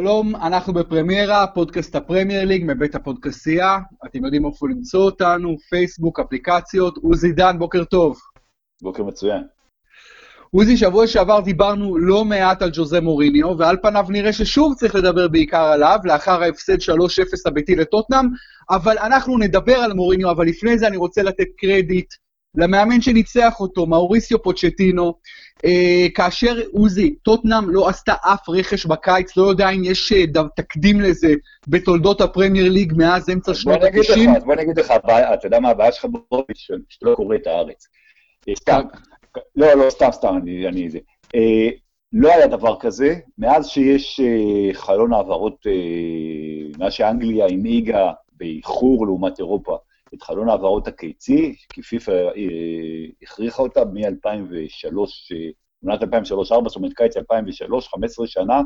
שלום, אנחנו בפרמיירה, פודקאסט הפרמייר ליג מבית הפודקסייה. אתם יודעים איפה למצוא אותנו, פייסבוק, אפליקציות. עוזי דן, בוקר טוב. בוקר מצוין. עוזי, שבוע שעבר דיברנו לא מעט על ג'וזה מוריניו, ועל פניו נראה ששוב צריך לדבר בעיקר עליו, לאחר ההפסד 3-0 הביתי לטוטנאם, אבל אנחנו נדבר על מוריניו, אבל לפני זה אני רוצה לתת קרדיט למאמן שניצח אותו, מאוריסיו פוצ'טינו, אה, כאשר עוזי, טוטנאם לא עשתה אף רכש בקיץ, לא יודע אם יש אה, תקדים לזה בתולדות הפרמייר ליג מאז אמצע שנות ה-90. בוא אני אגיד לך, אתה יודע מה הבעיה שלך ברוביץ', שאתה לא קורא את הארץ. אה, סתם, לא, לא, סתם, סתם, אני, אני זה. אה, לא היה דבר כזה, מאז שיש אה, חלון העברות, אה, מאז שאנגליה הנהיגה באיחור לעומת אירופה, את חלון העברות הקיצי, כי פיפ"א אה, הכריחה אותה מ-2003, עונת 2003-2004, זאת אומרת קיץ 2003, 15 שנה.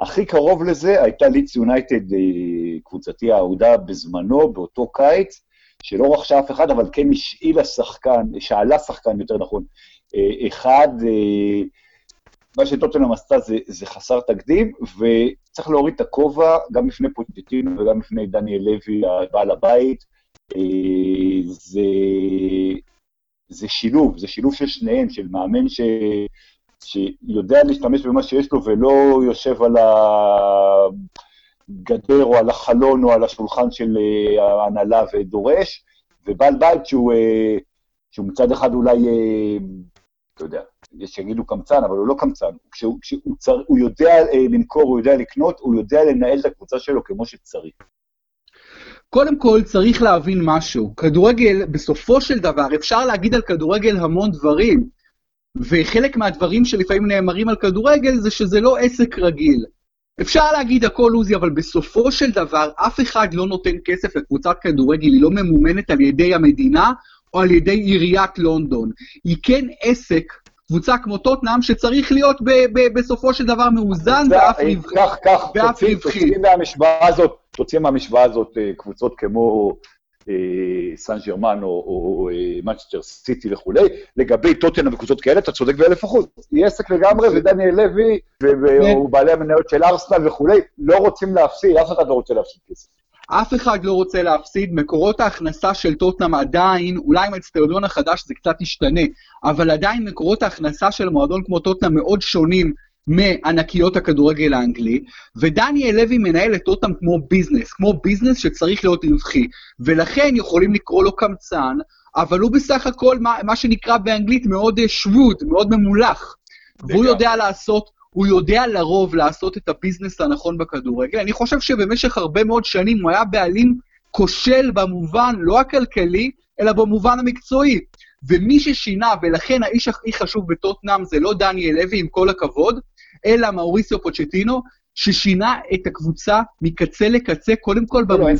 הכי קרוב לזה הייתה לידס יונייטד, אה, קבוצתי האהודה בזמנו, באותו קיץ, שלא רכשה אף אחד, אבל כן השאילה שחקן, שאלה שחקן, יותר נכון, אה, אחד, מה שטוטנאם עשתה זה, זה חסר תקדים, וצריך להוריד את הכובע גם בפני פוטטינו וגם בפני דניאל לוי, בעל הבית, זה, זה שילוב, זה שילוב של שניהם, של מאמן ש, שיודע להשתמש במה שיש לו ולא יושב על הגדר או על החלון או על השולחן של אה, ההנהלה ודורש, ובעל בית שהוא, אה, שהוא מצד אחד אולי, אתה יודע, יש שיגידו קמצן, אבל הוא לא קמצן. כשהוא, כשהוא צר, הוא יודע למכור, הוא יודע לקנות, הוא יודע לנהל את הקבוצה שלו כמו שצריך. קודם כל צריך להבין משהו, כדורגל בסופו של דבר אפשר להגיד על כדורגל המון דברים, וחלק מהדברים שלפעמים נאמרים על כדורגל זה שזה לא עסק רגיל. אפשר להגיד הכל עוזי, אבל בסופו של דבר אף אחד לא נותן כסף לקבוצת כדורגל, היא לא ממומנת על ידי המדינה או על ידי עיריית לונדון. היא כן עסק קבוצה כמו טוטנאם, שצריך להיות ב- ב- בסופו של דבר מאוזן ואף רווחי. כך, כך, תוציא מהמשוואה הזאת, תוציא מהמשוואה הזאת אה, קבוצות כמו אה, סן ג'רמן או מנצ'סטר אה, סיטי וכולי, לגבי טוטנאם וקבוצות כאלה, אתה צודק באלף אחוז. היא עסק לגמרי, ודניאל לוי, ובעלי המניות של ארסנל וכולי, לא רוצים להפסיד, אף אחד לא רוצה להפסיד כסף. אף אחד לא רוצה להפסיד, מקורות ההכנסה של טוטנאם עדיין, אולי עם האצטדיון החדש זה קצת ישתנה, אבל עדיין מקורות ההכנסה של מועדון כמו טוטנאם מאוד שונים מענקיות הכדורגל האנגלי, ודניאל לוי מנהל את טוטנאם כמו ביזנס, כמו ביזנס שצריך להיות רווחי, ולכן יכולים לקרוא לו קמצן, אבל הוא בסך הכל מה, מה שנקרא באנגלית מאוד shrewd, מאוד ממולח, והוא יודע לעשות הוא יודע לרוב לעשות את הביזנס הנכון בכדורגל. אני חושב שבמשך הרבה מאוד שנים הוא היה בעלים כושל במובן לא הכלכלי, אלא במובן המקצועי. ומי ששינה, ולכן האיש הכי חשוב בטוטנאם זה לא דניאל לוי, עם כל הכבוד, אלא מאוריסיו פוצ'טינו, ששינה את הקבוצה מקצה לקצה, קודם כל לא, במובן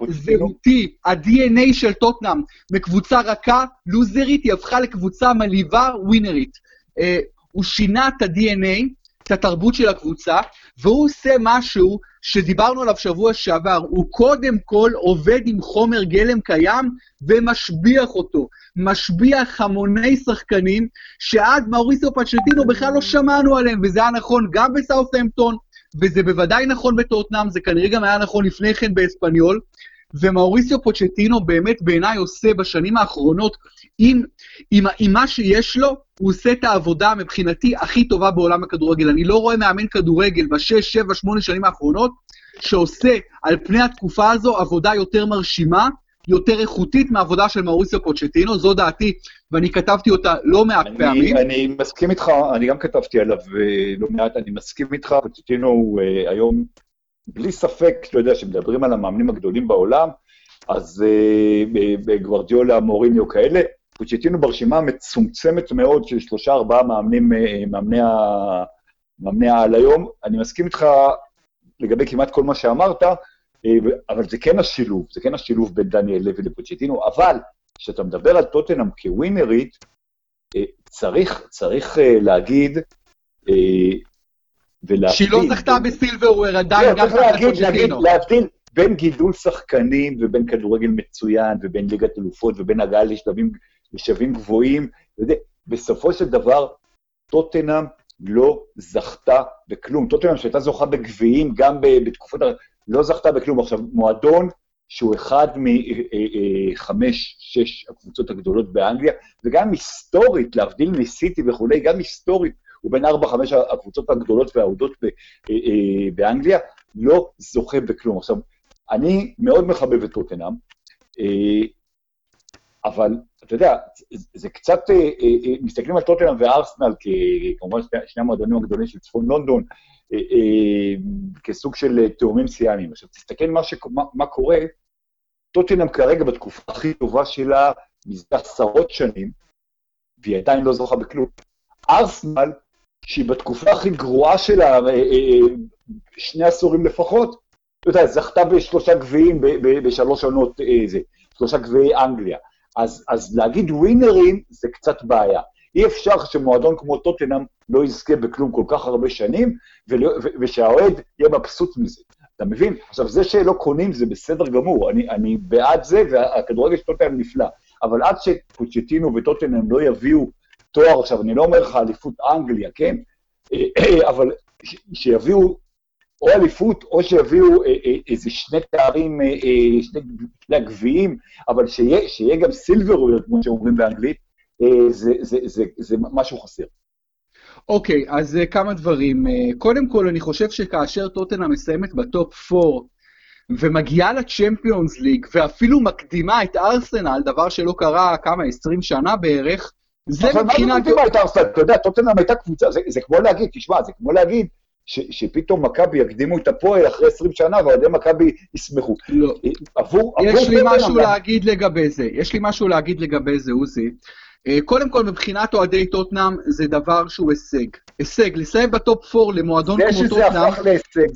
הזהותי, ה-DNA של טוטנאם, מקבוצה רכה, לוזרית, היא הפכה לקבוצה מלהיבה, ווינרית. אה, הוא שינה את ה-DNA, את התרבות של הקבוצה, והוא עושה משהו שדיברנו עליו שבוע שעבר, הוא קודם כל עובד עם חומר גלם קיים ומשביח אותו. משביח המוני שחקנים שעד מאוריסו פצ'טינו בכלל לא שמענו עליהם, וזה היה נכון גם בסאות'המפטון, וזה בוודאי נכון בטוטנאם, זה כנראה גם היה נכון לפני כן באספניול, ומאוריסיו פוצ'טינו באמת בעיניי עושה בשנים האחרונות, עם, עם, עם מה שיש לו, הוא עושה את העבודה מבחינתי הכי טובה בעולם הכדורגל. אני לא רואה מאמן כדורגל בשש, שבע, שמונה שנים האחרונות, שעושה על פני התקופה הזו עבודה יותר מרשימה, יותר איכותית מהעבודה של מאוריסיו פוצ'טינו, זו דעתי, ואני כתבתי אותה לא מעט אני, פעמים. אני מסכים איתך, אני גם כתבתי עליו אה, לא מעט, אני מסכים איתך, פוצ'טינו הוא uh, היום בלי ספק, אתה יודע, כשמדברים על המאמנים הגדולים בעולם, אז uh, גוורדיולה, מוריניו כאלה, פוצ'טינו ברשימה מצומצמת מאוד של שלושה, ארבעה מאמנים, מאמני, ה... מאמני העל היום. אני מסכים איתך לגבי כמעט כל מה שאמרת, אבל זה כן השילוב, זה כן השילוב בין דניאל לוי לפוצ'טינו, אבל כשאתה מדבר על טוטנאם כווינרית, uh, צריך, צריך uh, להגיד, ולהבדיל... שהיא לא זכתה בסילברוור עדיין, לא, גם צריך להגיד, להבדיל בין גידול שחקנים ובין כדורגל מצוין ובין ליגת אלופות ובין הגעה לשלבים, לשלבים גבוהים. בסופו של דבר, טוטנאם לא זכתה בכלום. טוטנאם שהייתה זוכה בגביעים גם בתקופות, לא זכתה בכלום. עכשיו, מועדון שהוא אחד מחמש, שש הקבוצות הגדולות באנגליה, וגם היסטורית, להבדיל מסיטי וכולי, גם היסטורית, הוא בין ארבע, חמש הקבוצות הגדולות והאהודות באנגליה, לא זוכה בכלום. עכשיו, אני מאוד מחבב את טוטנאם, אבל אתה יודע, זה קצת, מסתכלים על טוטנאם וארסנל, כמובן שני המועדונים הגדולים של צפון לונדון, כסוג של תאומים סיאמיים. עכשיו, תסתכל מה, מה, מה קורה, טוטנאם כרגע בתקופה הכי טובה שלה מזה עשרות שנים, והיא עדיין לא זוכה בכלום. ארסנל, שהיא בתקופה הכי גרועה שלה, שני עשורים לפחות, אתה יודע, זכתה בשלושה גביעים בשלוש עונות, שלושה גביעי אנגליה. אז, אז להגיד ווינרים זה קצת בעיה. אי אפשר שמועדון כמו טוטנאם לא יזכה בכלום כל כך הרבה שנים, ושהאוהד יהיה מבסוט מזה. אתה מבין? עכשיו, זה שלא קונים זה בסדר גמור, אני, אני בעד זה, והכדורגל של טוטנאם נפלא. אבל עד שפוצ'טינו וטוטנאם לא יביאו תואר, עכשיו, אני לא אומר לך אליפות אנגליה, כן? אבל שיביאו או אליפות, או שיביאו איזה שני תארים, שני גביעים, אבל שיה, שיהיה גם סילבר, כמו שאומרים באנגלית, זה, זה, זה, זה משהו חסר. אוקיי, okay, אז כמה דברים. קודם כל, אני חושב שכאשר טוטנה מסיימת בטופ 4 ומגיעה לצ'מפיונס ליג, ואפילו מקדימה את ארסנל, דבר שלא קרה כמה, 20 שנה בערך, זה מבחינת... אבל מה זה מקדימה את ארסנל? אתה יודע, טוטנאם הייתה קבוצה, זה, זה כמו להגיד, תשמע, זה כמו להגיד ש, שפתאום מכבי יקדימו את הפועל אחרי 20 שנה, ואוהדי מכבי ישמחו. לא. עבור... יש לי משהו להגיד לגבי זה, יש לי משהו להגיד לגבי זה, עוזי. אה, קודם כל, מבחינת אוהדי טוטנאם, זה דבר שהוא הישג. הישג, לסיים בטופ 4 למועדון כמו טוטנאם,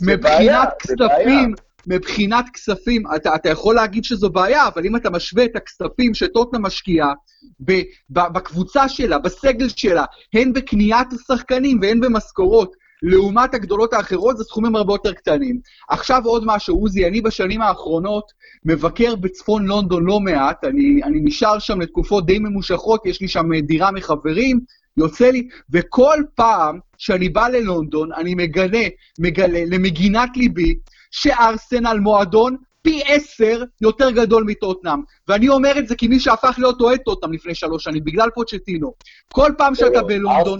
מבחינת כספים, מבחינת כספים, אתה, אתה יכול להגיד שזו בעיה, אבל אם אתה משווה את הכספים שטוטנאם משקיעה בקבוצה שלה, בסגל שלה, הן בקניית השחקנים והן במשכורות, לעומת הגדולות האחרות זה סכומים הרבה יותר קטנים. עכשיו עוד משהו, עוזי, אני בשנים האחרונות מבקר בצפון לונדון לא מעט, אני, אני נשאר שם לתקופות די ממושכות, יש לי שם דירה מחברים, יוצא לי, וכל פעם שאני בא ללונדון, אני מגלה, מגלה למגינת ליבי, שארסנל מועדון פי עשר יותר גדול מטוטנאם. ואני אומר את זה כמי שהפך להיות אוהד טוטנאם לפני שלוש שנים, בגלל פוצ'טינו. כל פעם שאתה בלונדון,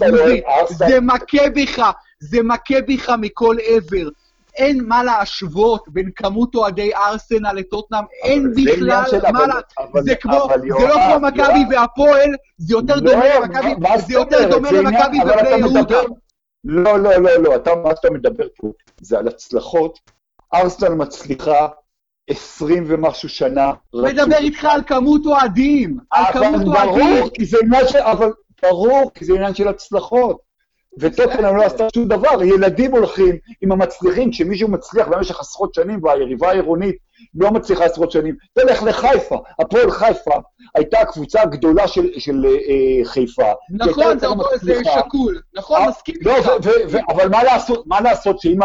זה מכה בך, זה מכה בך מכל עבר. אין מה להשוות בין כמות אוהדי ארסנל לטוטנאם, אין בכלל מה לה... זה כמו, זה לא כמו מכבי והפועל, זה יותר דומה למכבי, זה יותר דומה למכבי ובני יהודה. לא, לא, לא, לא, אתה, מה שאתה מדבר פה זה על הצלחות. ארסנל מצליחה עשרים ומשהו שנה. מדבר איתך על כמות אוהדים, על כמות אוהדים. אבל ברור, כי זה עניין של הצלחות. וטוטנאם לא עשתה שום דבר, ילדים הולכים עם המצליחים, כשמישהו מצליח במשך עשרות שנים והיריבה העירונית לא מצליחה עשרות שנים, תלך לחיפה, הפועל חיפה הייתה הקבוצה הגדולה של, של אה, חיפה. נכון, זה אותו איזה שקול, נכון, אה, מסכים לא, איתך. אבל מה לעשות, מה לעשות שאם,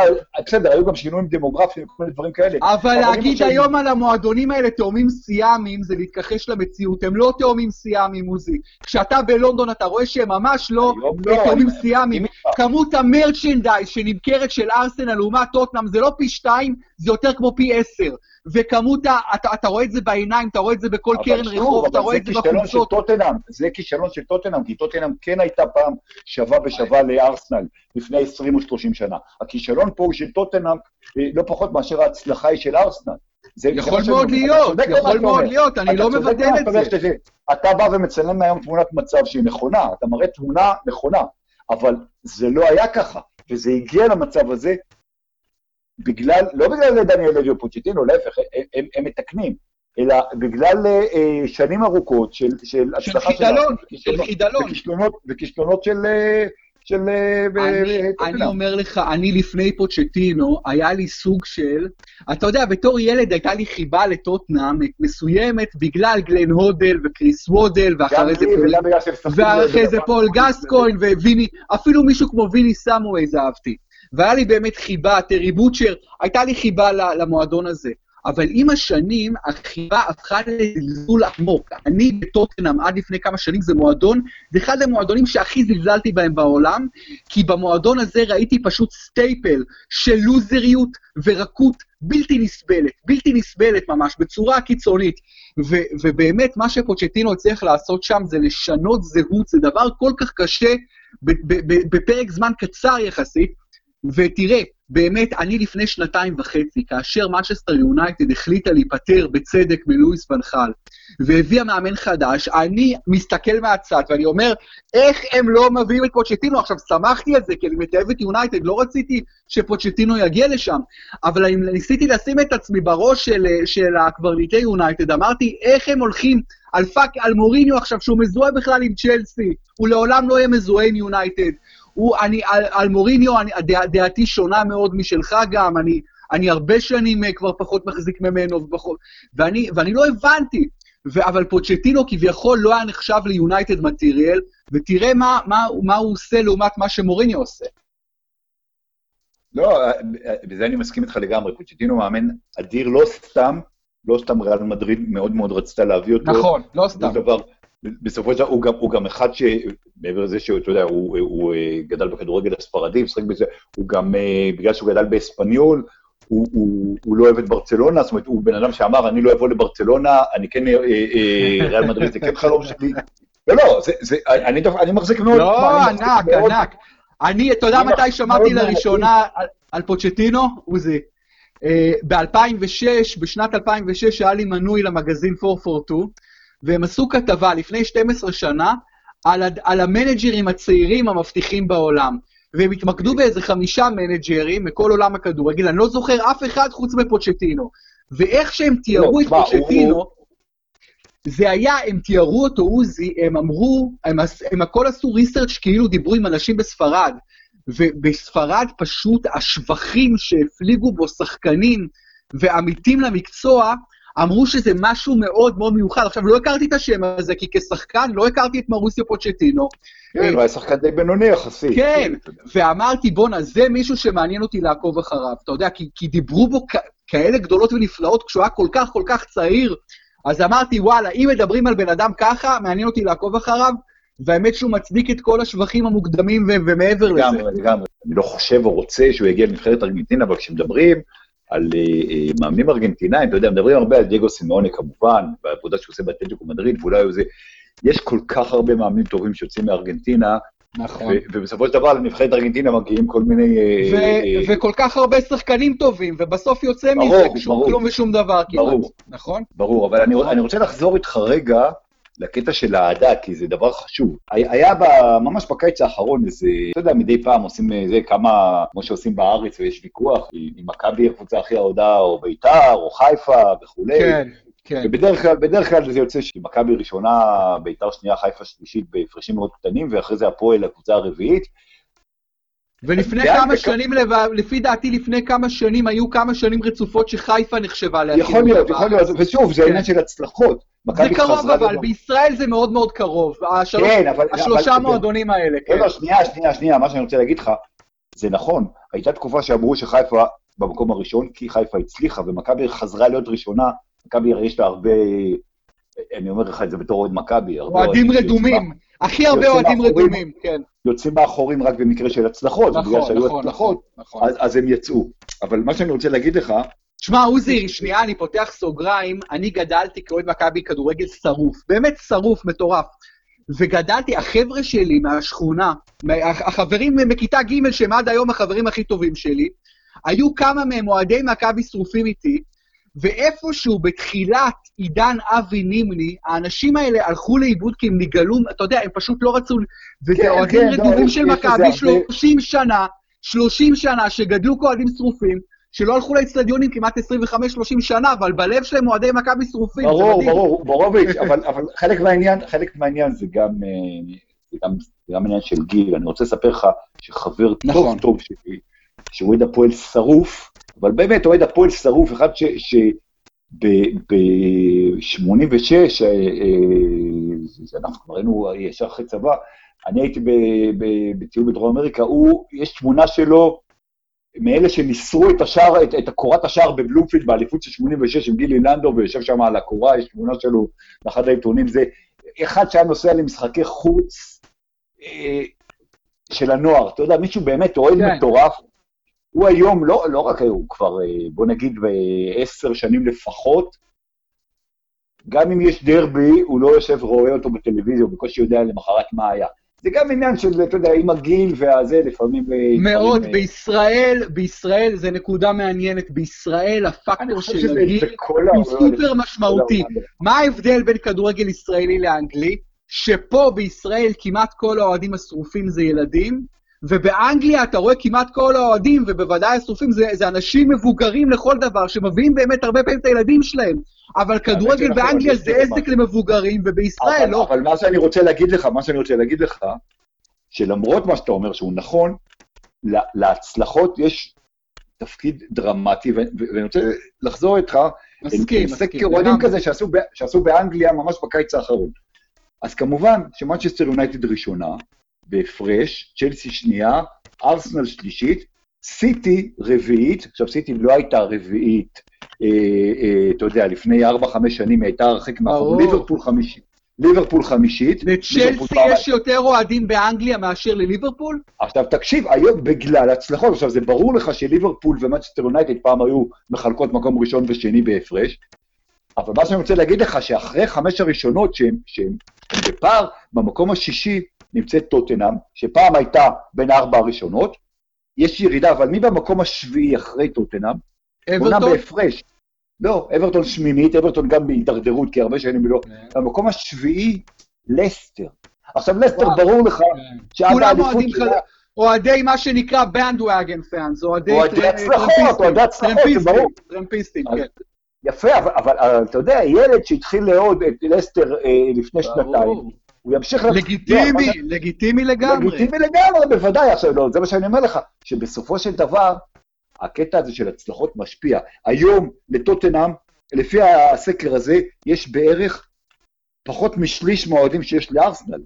בסדר, היו גם שינויים דמוגרפיים וכל מיני דברים כאלה. אבל להגיד היום על המועדונים האלה תאומים סיאמיים זה להתכחש למציאות, הם לא תאומים סיאמיים, עוזי. כשאתה בלונדון אתה רואה שהם ממש לא, לא תאומים סיאמיים. כמות המרצ'נדייז שנמכרת של ארסנל לעומת טוטנאם זה לא פי שתיים, זה יותר כמו פי עשר. וכמות ה... אתה, אתה רואה את זה בעיניים, אתה רואה את זה בכל קרן שוב, רחוב, אתה רואה את זה בחולצות. זה כישלון של טוטנאם, כי טוטנאם כן הייתה פעם שווה בשווה לארסנל לפני 20 או 30 שנה. הכישלון פה הוא של טוטנאם אה, לא פחות מאשר ההצלחה היא של ארסנל. זה יכול מאוד להיות, יכול מאוד להיות, אני לא מבדל את זה. אתה בא ומצלם היום תמונת מצב שהיא נכונה, אתה מראה תמונה נכונה, אבל זה לא היה ככה, וזה הגיע למצב הזה בגלל, לא בגלל דניאל לוי או פוצ'טינו, להפך, הם, הם, הם מתקנים, אלא בגלל אה, שנים ארוכות של, של הצלחה של חידלון, של חידלון. וכישלונות, וכישלונות של... אה, של... אה, אני, אני אומר לך, אני לפני פוצ'טינו, היה לי סוג של... אתה יודע, בתור ילד הייתה לי חיבה לטוטנאם מסוימת בגלל גלן הודל וקריס וודל, ואחרי זה פול... ואחרי זה פול גסקוין וויני, אפילו מישהו כמו ויני סמווייז אהבתי. והיה לי באמת חיבה, טרי בוטשר, הייתה לי חיבה למועדון הזה. אבל עם השנים, החיבה הפכה לזלזול עמוק. אני בטוטנאם עד לפני כמה שנים, זה מועדון, זה אחד המועדונים שהכי זלזלתי בהם בעולם, כי במועדון הזה ראיתי פשוט סטייפל של לוזריות ורקות בלתי נסבלת, בלתי נסבלת ממש, בצורה קיצונית. ו- ובאמת, מה שפוצ'טינו הצליח לעשות שם זה לשנות זהות, זה דבר כל כך קשה בפרק זמן קצר יחסית. ותראה, באמת, אני לפני שנתיים וחצי, כאשר מנצ'סטר יונייטד החליטה להיפטר בצדק מלואי ואן חאל, והביאה מאמן חדש, אני מסתכל מהצד ואני אומר, איך הם לא מביאים את פוצ'טינו? עכשיו, שמחתי על זה, כי אני מתעב את יונייטד, לא רציתי שפוצ'טינו יגיע לשם, אבל אני ניסיתי לשים את עצמי בראש של, של הקברניטי יונייטד, אמרתי, איך הם הולכים על fuck, על מוריניו עכשיו, שהוא מזוהה בכלל עם צ'לסי, הוא לעולם לא יהיה מזוהה עם יונייטד. הוא, אני, על, על מוריניו, אני, דע, דעתי שונה מאוד משלך גם, אני, אני הרבה שנים אה, כבר פחות מחזיק ממנו, ופחות, ואני, ואני לא הבנתי. ו, אבל פוצ'טינו כביכול לא היה נחשב ליונייטד מטריאל, ותראה מה, מה, מה הוא עושה לעומת מה שמוריניו עושה. לא, אה, בזה אני מסכים איתך לגמרי, פוצ'טינו מאמן אדיר, לא סתם, לא סתם ריאל מדריד מאוד מאוד רצתה להביא אותו. נכון, לא סתם. דבר, בסופו של דבר הוא גם, הוא גם אחד ש... מעבר לזה שאתה יודע, הוא, הוא, הוא אה, גדל בכדורגל הספרדי, משחק בזה, הוא גם, אה, בגלל שהוא גדל באספניול, הוא, הוא, הוא לא אוהב את ברצלונה, זאת אומרת, הוא בן אדם שאמר, אני לא אבוא לברצלונה, אני כן, אה, ריאל מדריד זה כן חלום שלי. לא, לא, זה, זה, אני, אני מחזיק מאוד... לא, ענק, מאוד, ענק. אני, אתה יודע מתי שמעתי לראשונה על, על פוצ'טינו, עוזי? Uh, ב-2006, בשנת 2006, היה לי מנוי למגזין 442, והם עשו כתבה לפני 12 שנה על, על המנג'רים הצעירים המבטיחים בעולם. והם התמקדו באיזה חמישה מנג'רים מכל עולם הכדורגל, אני לא זוכר אף אחד חוץ מפוצ'טינו. ואיך שהם תיארו לא, את פוצ'טינו. זה היה, הם תיארו אותו, עוזי, הם אמרו, הם, הם הכל עשו ריסרצ' כאילו דיברו עם אנשים בספרד. ובספרד פשוט השבחים שהפליגו בו שחקנים ועמיתים למקצוע, אמרו שזה משהו מאוד מאוד מיוחד. עכשיו, לא הכרתי את השם הזה, כי כשחקן לא הכרתי את מרוסיו פוצ'טינו. כן, הוא היה שחקן די בינוני יחסית. כן, ואמרתי, בואנה, זה מישהו שמעניין אותי לעקוב אחריו. אתה יודע, כי, כי דיברו בו כאלה גדולות ונפלאות כשהוא היה כל כך כל כך צעיר, אז אמרתי, וואלה, אם מדברים על בן אדם ככה, מעניין אותי לעקוב אחריו, והאמת שהוא מצדיק את כל השבחים המוקדמים ו- ומעבר לזה. לגמרי, לגמרי. אני לא חושב או רוצה שהוא יגיע לנבחרת ארגנטינה, אבל כשמדברים, על uh, מאמנים ארגנטינאים, אתה יודע, מדברים הרבה על דייגו סימאוני כמובן, בעבודה שהוא עושה באטלטיקו מדריד, ואולי זה... יש כל כך הרבה מאמנים טובים שיוצאים מארגנטינה, נכון. ובסופו של דבר לנבחרת ארגנטינה מגיעים כל מיני... אה, ו- וכל כך הרבה שחקנים טובים, ובסוף יוצא מזה שום כלום ושום דבר כמעט, ברור, נכון? ברור, אבל אני, אני רוצה לחזור איתך רגע לקטע של האהדה, כי זה דבר חשוב. היה בה, ממש בקיץ האחרון איזה, אתה יודע, מדי פעם עושים איזה כמה, כמו שעושים בארץ, ויש ויכוח, אם מכבי הקבוצה הכי אהודה, או ביתר, או חיפה וכולי. כן. כן. ובדרך כלל, בדרך כלל זה יוצא שמכבי ראשונה, ביתר שנייה, חיפה שלישית בהפרשים מאוד קטנים, ואחרי זה הפועל הקבוצה הרביעית. ולפני כמה שנים, לפי דעתי לפני כמה שנים, היו כמה שנים רצופות שחיפה נחשבה להכיר. יכול להיות, יכול להיות, ושוב, זה כן. עניין של הצלחות. זה קרוב אבל, בישראל זה מאוד מאוד קרוב. כן, אבל... השלושה מועדונים האלה, כן. לא, לא, שנייה, שנייה, שנייה, מה שאני רוצה להגיד לך, זה נכון, הייתה תקופה שאמרו שחיפה במקום הראשון, כי חיפה הצליחה, ומכבי חזרה להיות ראשונה, מכבי יש לה הרבה, אני אומר לך את זה בתור אוהד מכבי, אוהדים רדומים, הכי הרבה אוהדים רדומים, כן. יוצאים מאחורים רק במקרה של הצלחות, נכון, נכון, הצלחות, נכון, נכון. אז הם יצאו. אבל מה שאני רוצה להגיד לך, שמע, עוזי, שנייה, אני פותח סוגריים, אני גדלתי כאוהד מכבי כדורגל שרוף, באמת שרוף, מטורף. וגדלתי, החבר'ה שלי מהשכונה, החברים מכיתה ג' שהם עד היום החברים הכי טובים שלי, היו כמה מהם אוהדי מכבי שרופים איתי, ואיפשהו בתחילת עידן אבי נימני, האנשים האלה הלכו לאיבוד כי הם נגלו, אתה יודע, הם פשוט לא רצו, וזה כן, אוהדים כן, רדומים לא, של מכבי 30 שנה, 30 שנה, שגדלו כאוהדים שרופים, שלא הלכו לאצטדיונים כמעט 25-30 שנה, אבל בלב שלהם אוהדי מכבי שרופים, ברור. ברור, בורוביץ', אבל, אבל חלק מהעניין, חלק מהעניין זה גם, אה, זה גם, זה גם עניין של גיל. אני רוצה לספר לך שחבר נכון. טוב טוב שלי, שהוא אוהד הפועל שרוף, אבל באמת אוהד הפועל שרוף, אחד ש... ש ב-86, אה, אה, אנחנו כבר היינו ישר אחרי צבא, אני הייתי בטיול בדרום אמריקה, הוא, יש תמונה שלו מאלה שניסרו את השער, את, את הקורת השער בבלומפילד באליפות של 86 עם גילי לנדו, ויושב שם על הקורה, יש תמונה שלו באחד העיתונים, זה אחד שהיה נוסע למשחקי חוץ אה, של הנוער, אתה יודע, מישהו באמת אוהד כן. מטורף, הוא היום, לא, לא רק היום, הוא כבר, אה, בוא נגיד, בעשר שנים לפחות, גם אם יש דרבי, הוא לא יושב ורואה אותו בטלוויזיה, הוא בקושי יודע למחרת מה היה. זה גם עניין של, אתה יודע, עם הגיל והזה, לפעמים... אה, מאוד, דברים, בישראל, בישראל זה נקודה מעניינת, בישראל הפקטור של הגיל הוא סופר משמעותי. מה ההבדל בין כדורגל ישראלי לאנגלי? שפה בישראל כמעט כל האוהדים השרופים זה ילדים, ובאנגליה אתה רואה כמעט כל האוהדים, ובוודאי השרופים, זה, זה אנשים מבוגרים לכל דבר, שמביאים באמת הרבה פעמים את הילדים שלהם. אבל כדורגל באנגליה זה עסק למבוגרים, ובישראל אבל, לא. אבל מה שאני רוצה להגיד לך, מה שאני רוצה להגיד לך, שלמרות מה שאתה אומר שהוא נכון, להצלחות יש תפקיד דרמטי, ואני רוצה לחזור איתך, מסכים, מסכים. סקר אוהדים כזה שעשו, שעשו באנגליה ממש בקיץ האחרון. אז כמובן שמנצ'סטר יונייטד ראשונה, בהפרש, צ'לסי שנייה, ארסנל שלישית, סיטי רביעית, עכשיו סיטי לא הייתה רביעית, אה, אה, אתה יודע, לפני 4-5 שנים היא הייתה הרחק מאחור, ליברפול חמישית. ליברפול חמישית. לצ'לסי יש יותר אוהדים באנגליה מאשר לליברפול? עכשיו תקשיב, היום בגלל הצלחות, עכשיו זה ברור לך שליברפול ומנצ'סטר יונייטד פעם היו מחלקות מקום ראשון ושני בהפרש, אבל מה שאני רוצה להגיד לך, שאחרי חמש הראשונות שהם, שהם בפער, במקום השישי נמצאת טוטנאם, שפעם הייתה בין ארבע הראשונות, יש ירידה, אבל מי במקום השביעי אחרי טוטנאם? אברטון? בהפרש. לא, אברטון שמינית, אברטון גם בהידרדרות, כי הרבה שנים לא. כן. במקום השביעי, לסטר. עכשיו, לסטר, ברור לך כן. שעד האליפות שלה... אוהדי מה שנקרא בנדוואגן פאנס, אוהדי הצלחות, אוהדי הצלחות, ברור. טרמפיסטים, כן. יפה, אבל, אבל אתה יודע, ילד שהתחיל לאהוד את לסטר אה, לפני שנתיים, הוא ימשיך... לגיטימי, לה... לגיטימי לגמרי. לגיטימי לגמרי, בוודאי. עכשיו, לא, זה מה שאני אומר לך, שבסופו של דבר, הקטע הזה של הצלחות משפיע. היום, לטוטנאם, לפי הסקר הזה, יש בערך פחות משליש מהאוהדים שיש לארסנל.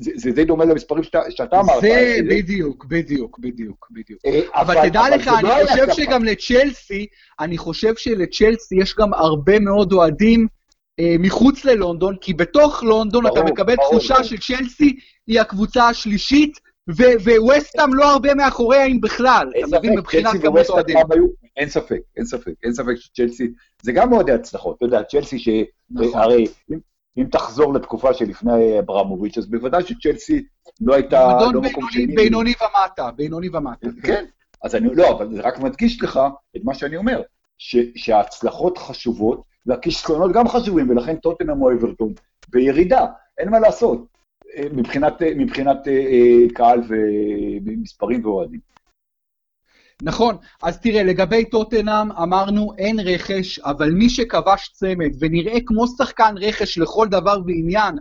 זה, זה די דומה למספרים שאתה, שאתה אמרת. זה בדיוק, בדיוק, בדיוק, בדיוק. אה, אבל, אבל תדע אבל לך, אני לא חושב שגם לצ'לסי, אני חושב שלצ'לסי יש גם הרבה מאוד אוהדים מחוץ ללונדון, כי בתוך לונדון ברור, אתה מקבל ברור, תחושה ברור. שצ'לסי היא הקבוצה השלישית, וווסטאם לא הרבה מאחוריה אם בכלל, אתה מבין, מבחינת כמות אוהדים. אין ספק, אין ספק, אין ספק שצ'לסי, זה גם מאוד הצלחות, אתה יודע, צ'לסי שהרי, נכון. אם, אם תחזור לתקופה שלפני אברמוביץ', אז בוודאי שצ'לסי לא הייתה, לא מקום שני. בינוני ומטה, בינוני ומטה. כן, אז אני, לא, אבל זה רק מדגיש לך את מה שאני אומר, ש, שההצלחות חשובות, והכישלונות גם חשובים, ולכן טוטנאם או אברטון בירידה, אין מה לעשות, אה, מבחינת, אה, מבחינת אה, קהל ומספרים ואוהדים. נכון, אז תראה, לגבי טוטנאם אמרנו אין רכש, אבל מי שכבש צמד ונראה כמו שחקן רכש לכל דבר ועניין,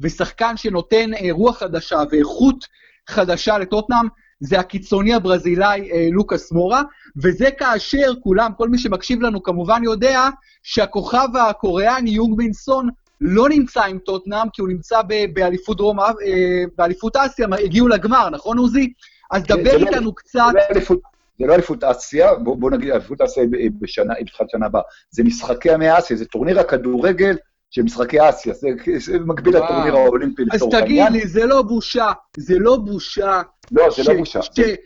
ושחקן שנותן רוח חדשה ואיכות חדשה לטוטנאם, זה הקיצוני הברזילאי אה, לוקאס מורה, וזה כאשר כולם, כל מי שמקשיב לנו כמובן יודע שהכוכב הקוריאני יונג מינסון לא נמצא עם טוטנאם, כי הוא נמצא באליפות דרום, אה, באליפות אסיה, הגיעו לגמר, נכון עוזי? אז דבר לא איתנו לא, קצת... זה לא אליפות אסיה, בוא, בוא נגיד אליפות אסיה בשנה, בתחילת שנה הבאה. זה משחקי המאה אסיה, זה טורניר הכדורגל של משחקי אסיה, זה, זה מקביל לטורניר האולימפי לצורך העניין. אז תגיד לי, זה לא בושה, זה לא בושה. לא, זה לא בושה.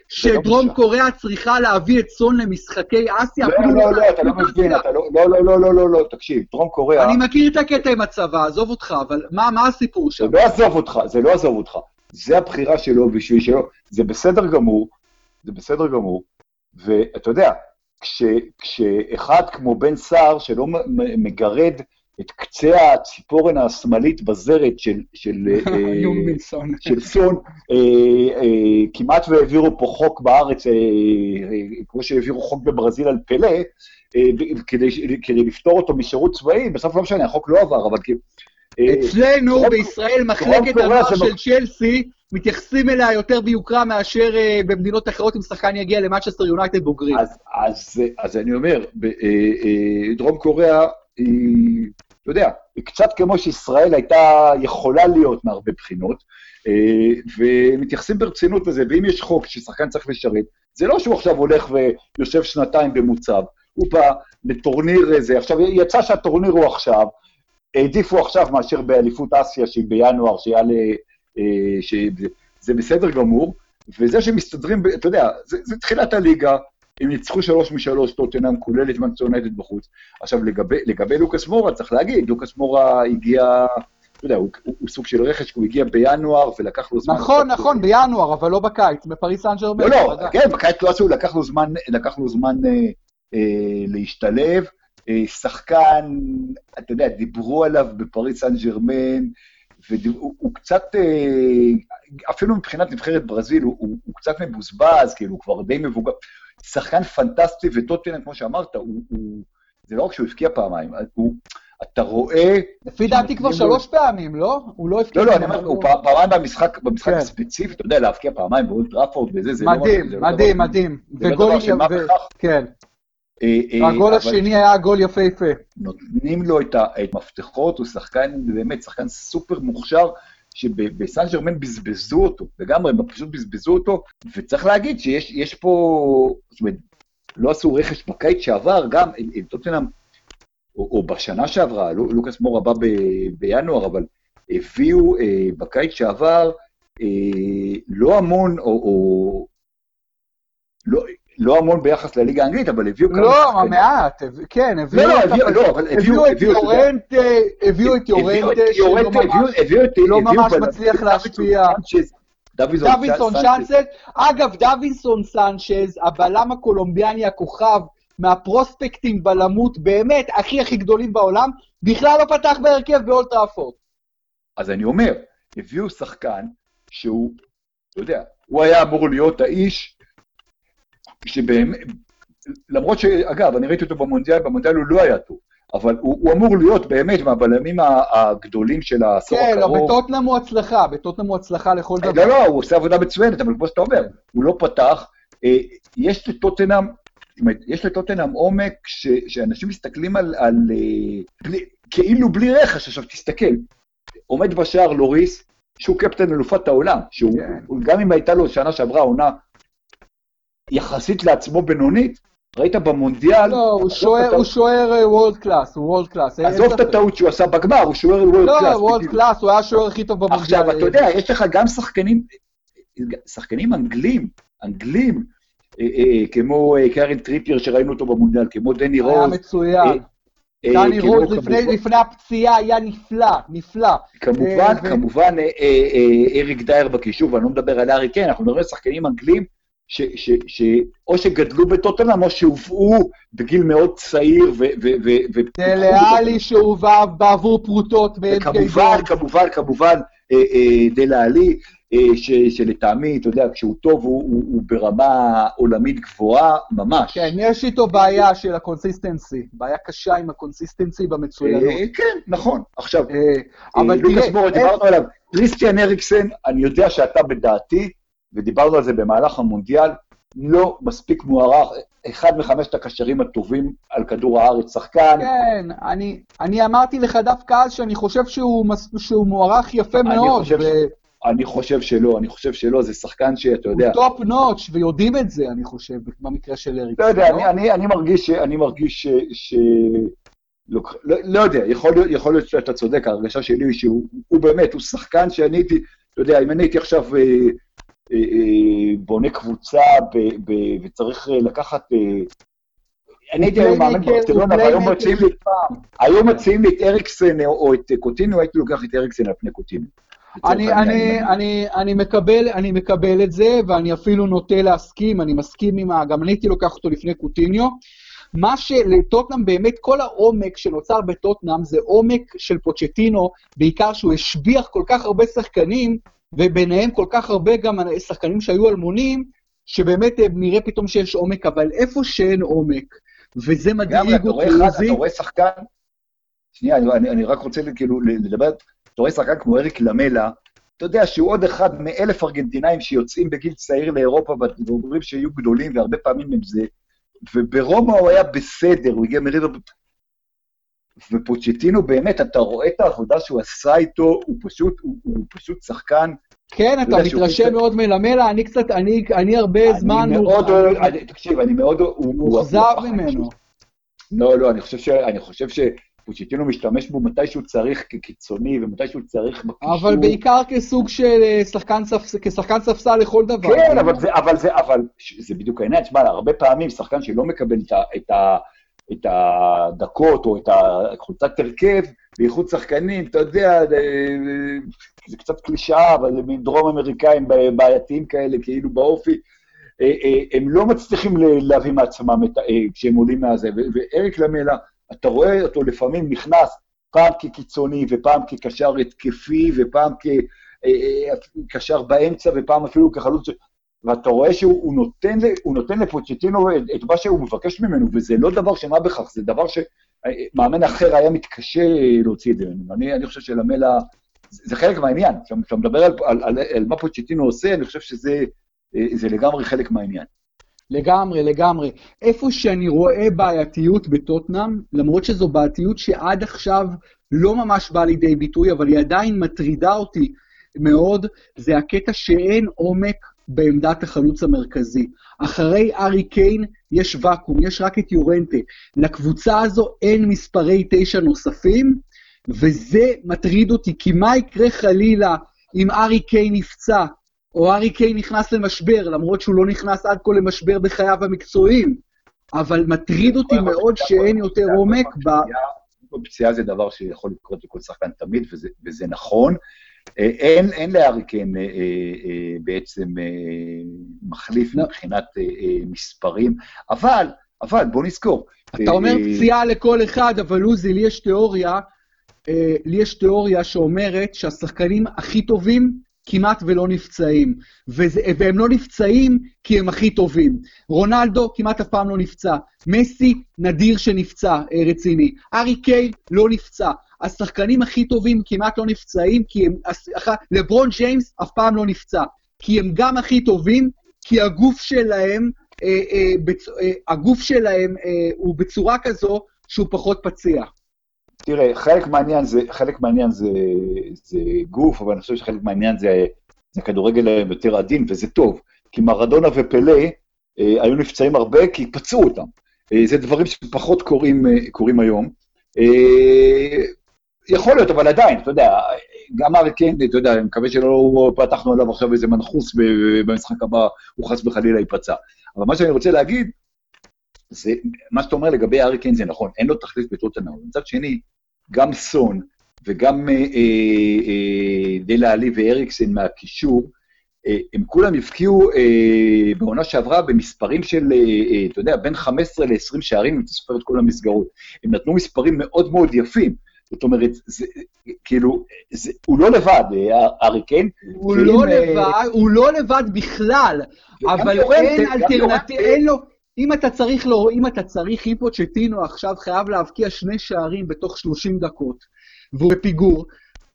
שדרום קוריאה צריכה להביא את סון למשחקי אסיה? לא, לא, לא, אתה לא מבין, אתה לא, לא, לא, לא, לא, לא, תקשיב, דרום קוריאה... אני מכיר את הקטע עם הצבא, עזוב אותך, אבל מה הסיפור שם? זה לא עזוב אותך, זה לא עזוב אותך. זה הבחירה שלו בשביל שלו, זה בסדר גמור, זה בסדר גמור, ואתה יודע, כשאחד כמו בן סער, שלא מגרד את קצה הציפורן השמאלית בזרת של, של, אה, של סון, אה, אה, כמעט והעבירו פה חוק בארץ, כמו שהעבירו חוק בברזיל על פלא, כדי, כדי לפתור אותו משירות צבאי, בסוף לא משנה, החוק לא עבר, אבל כי... אצלנו בישראל מחלקת הנוער של צ'לסי, מתייחסים אליה יותר ביוקרה מאשר במדינות אחרות אם שחקן יגיע למצ'סטר יונייטד בוגרים. אז, אז, אז אני אומר, דרום קוריאה היא אתה יודע, קצת כמו שישראל הייתה יכולה להיות מהרבה בחינות, אה, ומתייחסים ברצינות לזה, ואם יש חוק ששחקן צריך לשרת, זה לא שהוא עכשיו הולך ויושב שנתיים במוצב, הוא בא לטורניר איזה, עכשיו יצא שהטורניר הוא עכשיו, העדיפו עכשיו מאשר באליפות אסיה שהיא בינואר, שהיה ל... אה, שזה בסדר גמור, וזה שמסתדרים, אתה יודע, זה, זה תחילת הליגה, הם ניצחו שלוש משלוש, טוטנאם כולל את מנצ'סטר יונייטד בחוץ. עכשיו, לגבי, לגבי לוקאס מורה, צריך להגיד, לוקאס מורה הגיע, אתה יודע, הוא, הוא, הוא סוג של רכש, הוא הגיע בינואר ולקח לו זמן... נכון, נכון, זה. בינואר, אבל לא בקיץ, בפריס סן ג'רמן. לא, לא, כן, בקיץ לא עשו, לקח לו זמן, לקח לו זמן אה, אה, להשתלב. אה, שחקן, אתה יודע, דיברו עליו בפריס סן ג'רמן, והוא קצת, אה, אפילו מבחינת נבחרת ברזיל, הוא, הוא, הוא קצת מבוזבז, כאילו, הוא כבר די מבוגר. שחקן פנטסטי, וטוטנאם, כמו שאמרת, הוא, הוא, זה לא רק שהוא הבקיע פעמיים, הוא, אתה רואה... לפי דעתי כבר שלוש פעמים, לא? הוא לא הבקיע... לא, לא, אני אומר, הוא פעמיים במשחק, במשחק כן. הספציפי, אתה יודע, להבקיע פעמיים באולט ראפורד וזה, זה לא... מדהים, מדהים, מדהים. זה לא דבר של מה בכך. כן. אה, אה, הגול השני היה גול יפהפה. נותנים לו את המפתחות, הוא שחקן, באמת, שחקן סופר מוכשר, שבסן ג'רמן בזבזו אותו, לגמרי, הם פשוט בזבזו אותו, וצריך להגיד שיש פה, זאת אומרת, לא עשו רכש בקיץ שעבר, גם, עם טוטנאם, או, או בשנה שעברה, לוקאס מורה בא ב, בינואר, אבל הביאו אה, בקיץ שעבר אה, לא המון, או, או לא, לא המון ביחס לליגה האנגלית, אבל הביאו כמה לא. לא, מעט, כן, הביאו לא, לא, לא, אבל הביאו את יורנטה, הביאו את יורנטה, שלא ממש מצליח להשפיע. דווינסון סנצ'ז, אגב, דווינסון סנצ'ז, הבלם הקולומביאני הכוכב, מהפרוספקטים בלמות באמת הכי הכי גדולים בעולם, בכלל לא פתח בהרכב באולד טראפורד. אז אני אומר, הביאו שחקן שהוא, אתה יודע, הוא היה אמור להיות האיש שבאמת, למרות שאגב, אני ראיתי אותו במונדיאל, במונדיאל הוא לא היה טוב, אבל הוא, הוא אמור להיות באמת מהבלמים הגדולים של העשור כן, הקרוב. כן, לא, בטוטנאם הוא הצלחה, בטוטנאם הוא הצלחה לכל דבר. לא, לא, הוא עושה עבודה מצוינת, אבל כמו שאתה אומר, הוא לא פתח. אה, יש לטוטנאם, יש לטוטנאם עומק ש, שאנשים מסתכלים על, על אה, בלי, כאילו בלי רכש, עכשיו תסתכל, עומד בשער לוריס, שהוא קפטן אלופת העולם, שהוא, כן. גם אם הייתה לו שנה שעברה עונה יחסית לעצמו בינונית, ראית במונדיאל... לא, הוא שוער world class, הוא world class. עזוב את הטעות שהוא עשה בגמר, הוא שוער world class. לא, world class, הוא היה השוער הכי טוב במונדיאל. עכשיו, אתה יודע, יש לך גם שחקנים, שחקנים אנגלים, אנגלים, אה, אה, כמו אה, קירן טריפייר שראינו אותו במונדיאל, כמו דני רוז. היה מצוין. דני רוז לפני הפציעה היה נפלא, נפלא. כמובן, כמובן, אריק דייר בקישור, ואני לא מדבר על ארי קיין, אנחנו מדברים על שחקנים אנגלים. שאו שגדלו בטוטנאם או שהובאו בגיל מאוד צעיר ו... דלה שהובא בעבור פרוטות. כמובן, כמובן, כמובן, אה, אה, דלה עלי, אה, שלטעמי, אתה יודע, כשהוא טוב הוא ברמה עולמית גבוהה, ממש. כן, יש איתו בעיה של ה consistency, בעיה קשה עם ה consistency במצוינות. כן, נכון. עכשיו, אבל תראה... לוקאס מורה, דיברנו עליו, קריסטיאן אריקסן, אני יודע שאתה בדעתי, ודיברנו על זה במהלך המונדיאל, לא מספיק מוערך, אחד מחמשת הקשרים הטובים על כדור הארץ, שחקן. כן, אני, אני אמרתי לך דווקא אז שאני חושב שהוא, שהוא מוערך יפה אני מאוד. חושב ו... ש... אני חושב שלא, אני חושב שלא, זה שחקן שאתה יודע... הוא top נוטש, ויודעים את זה, אני חושב, במקרה של אריק. לא יודע, לא? אני, אני, אני מרגיש, אני מרגיש ש... ש... לא, לא, יודע, יכול יכול להיות שאתה צודק, ההרגשה שלי היא שהוא באמת, הוא שחקן שאני הייתי, אתה יודע, אם אני הייתי עכשיו... אה, אה, בונה קבוצה וצריך אה, לקחת... אני הייתי היום מאמן ברצלונה, והיום מציעים לי את אריקסן או את קוטינו, הייתי לוקח את אריקסן על פני קוטינו. אני, אני, אני, אני, מקבל, אני מקבל את זה, ואני אפילו נוטה להסכים, אני מסכים עם ה... גם אני הייתי לוקח אותו לפני קוטיניו. מה שלטוטנאם באמת, כל העומק שנוצר בטוטנאם זה עומק של פוצ'טינו, בעיקר שהוא השביח כל כך הרבה שחקנים, וביניהם כל כך הרבה גם שחקנים שהיו אלמונים, שבאמת אה, נראה פתאום שיש עומק, אבל איפה שאין עומק, וזה מדאיג אותי, עוזי... אתה רואה שחקן, שנייה, אני, אני רק רוצה כאילו לדבר, אתה רואה שחקן כמו אריק למלה, אתה יודע שהוא עוד אחד מאלף ארגנטינאים שיוצאים בגיל צעיר לאירופה ואומרים שיהיו גדולים, והרבה פעמים הם זה, וברומא הוא היה בסדר, הוא הגיע מריבר... ופוצ'טינו באמת, אתה רואה את העבודה שהוא עשה איתו, הוא פשוט, הוא, הוא פשוט שחקן. כן, אתה מתרשם מאוד מלמלה, אני קצת, אני, אני הרבה אני זמן... מאוד אוהב, אני- תקשיב, אני מאוד... הוא- הוא- מאוכזב הוא- ממנו. לא, לא, אני חושב ש- אני חושב שפוצ'טינו משתמש בו מתי שהוא צריך כקיצוני ומתי שהוא צריך בקישור. אבל בעיקר כסוג של אה, שחקן ספס- כשחקן ספסל לכל דבר. כן, אבל זה, אבל זה, אבל ש- זה בדיוק העניין, תשמע, הרבה פעמים שחקן שלא מקבל את, ה, את, ה, את הדקות או את החולצת הרכב, בייחוד שחקנים, אתה יודע, זה, זה קצת קלישאה, אבל זה מין דרום אמריקאים בעייתיים כאלה, כאילו באופי, אה, אה, הם לא מצליחים להביא מעצמם את, אה, כשהם עולים מהזה, ואריק למלה, אתה רואה אותו לפעמים נכנס פעם כקיצוני ופעם כקשר התקפי ופעם כקשר באמצע ופעם אפילו כחלוץ, ואתה רואה שהוא הוא נותן, נותן לפוצ'טינו את, את מה שהוא מבקש ממנו, וזה לא דבר שמה בכך, זה דבר שמאמן אחר היה מתקשה להוציא את זה ממנו. אני, אני חושב שלמלה, זה, חלק מהעניין. כשאתה מדבר על, על, על, על מה פוצ'טינו עושה, אני חושב שזה אה, לגמרי חלק מהעניין. לגמרי, לגמרי. איפה שאני רואה בעייתיות בטוטנאם, למרות שזו בעייתיות שעד עכשיו לא ממש באה לידי ביטוי, אבל היא עדיין מטרידה אותי מאוד, זה הקטע שאין עומק בעמדת החלוץ המרכזי. אחרי ארי קיין יש ואקום, יש רק את יורנטה. לקבוצה הזו אין מספרי תשע נוספים, וזה מטריד אותי, כי מה יקרה חלילה אם ארי קיין נפצע, או ארי קיין נכנס למשבר, למרות שהוא לא נכנס עד כה למשבר בחייו המקצועיים, אבל מטריד אותי מאוד שאין יותר עומק ב... פציעה זה דבר שיכול לקרות לכל שחקן תמיד, וזה, וזה נכון. אה, אין, אין להריקן אה, אה, אה, בעצם אה, מחליף לא. מבחינת אה, אה, מספרים, אבל, אבל בוא נזכור. אתה אומר אה, פציעה לכל אחד, אבל עוזי, לי יש תיאוריה, אה, לי יש תיאוריה שאומרת שהשחקנים הכי טובים כמעט ולא נפצעים. וזה, והם לא נפצעים כי הם הכי טובים. רונלדו כמעט אף פעם לא נפצע. מסי, נדיר שנפצע, אה, רציני. ארי קיי לא נפצע. השחקנים הכי טובים כמעט לא נפצעים, כי הם... לברון ג'יימס אף פעם לא נפצע. כי הם גם הכי טובים, כי הגוף שלהם, אה, אה, בצ... אה, הגוף שלהם אה, הוא בצורה כזו שהוא פחות פציע. תראה, חלק מהעניין זה, חלק מהעניין זה, זה גוף, אבל אני חושב שחלק מהעניין זה, זה כדורגל יותר עדין, וזה טוב. כי מרדונה ופלא אה, היו נפצעים הרבה כי פצעו אותם. אה, זה דברים שפחות קורים, אה, קורים היום. אה, יכול להיות, אבל עדיין, אתה יודע, גם קיין, אתה יודע, אני מקווה שלא פתחנו עליו עכשיו איזה מנחוס במשחק הבא, הוא חס וחלילה ייפצע. אבל מה שאני רוצה להגיד, זה, מה שאתה אומר לגבי ארי קיין זה נכון, אין לו תחליף בטוטנאם. מצד שני, גם סון וגם אה, אה, אה, דלה עלי ואריקסן מהקישור, אה, הם כולם הבקיעו אה, בעונה שעברה במספרים של, אה, אה, אתה יודע, בין 15 ל-20 שערים, אם אתה סופר את כל המסגרות. הם נתנו מספרים מאוד מאוד יפים. זאת אומרת, זה, כאילו, זה, הוא לא לבד, אה, ארי קיין. הוא לא אה, לבד, הוא לא לבד בכלל, אבל אין אלטרנטיבה. אין לו, אם אתה צריך לו, אם אתה צריך, אם פוצ'טינו עכשיו חייב להבקיע שני שערים בתוך 30 דקות, והוא בפיגור,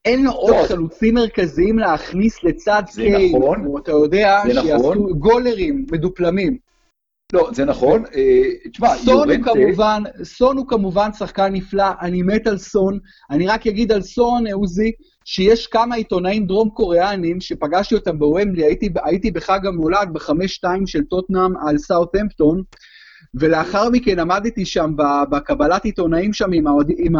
אין לו עוד לא. חלוצים מרכזיים להכניס לצד זה קיין, נכון. או אתה יודע, זה שיעשו נכון. גולרים מדופלמים. לא, זה נכון. אה, תשמע, סון הוא. כמובן, סון הוא כמובן שחקן נפלא, אני מת על סון. אני רק אגיד על סון, אה, עוזי, שיש כמה עיתונאים דרום קוריאנים שפגשתי אותם בוומבלי, הייתי, הייתי בחג המולד בחמש-שתיים של טוטנאם על סאוטהמפטון, ולאחר מכן עמדתי שם בקבלת עיתונאים שם עם, האוהד- עם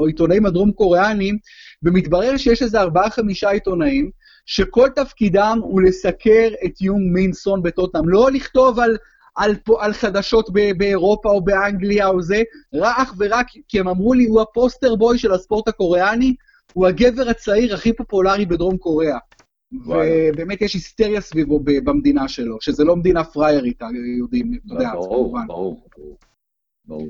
העיתונאים הדרום קוריאנים, ומתברר שיש איזה ארבעה-חמישה עיתונאים, שכל תפקידם הוא לסקר את יונג מין סון בטוטנאם, לא לכתוב על על, על חדשות ב- באירופה או באנגליה או זה, אך ורק כי הם אמרו לי, הוא הפוסטר בוי של הספורט הקוריאני, הוא הגבר הצעיר הכי פופולרי בדרום קוריאה. ובאמת יש היסטריה סביבו במדינה שלו, שזה לא מדינה פריירית, היהודים, אתה יודע, אז כמובן. ברור, ברור.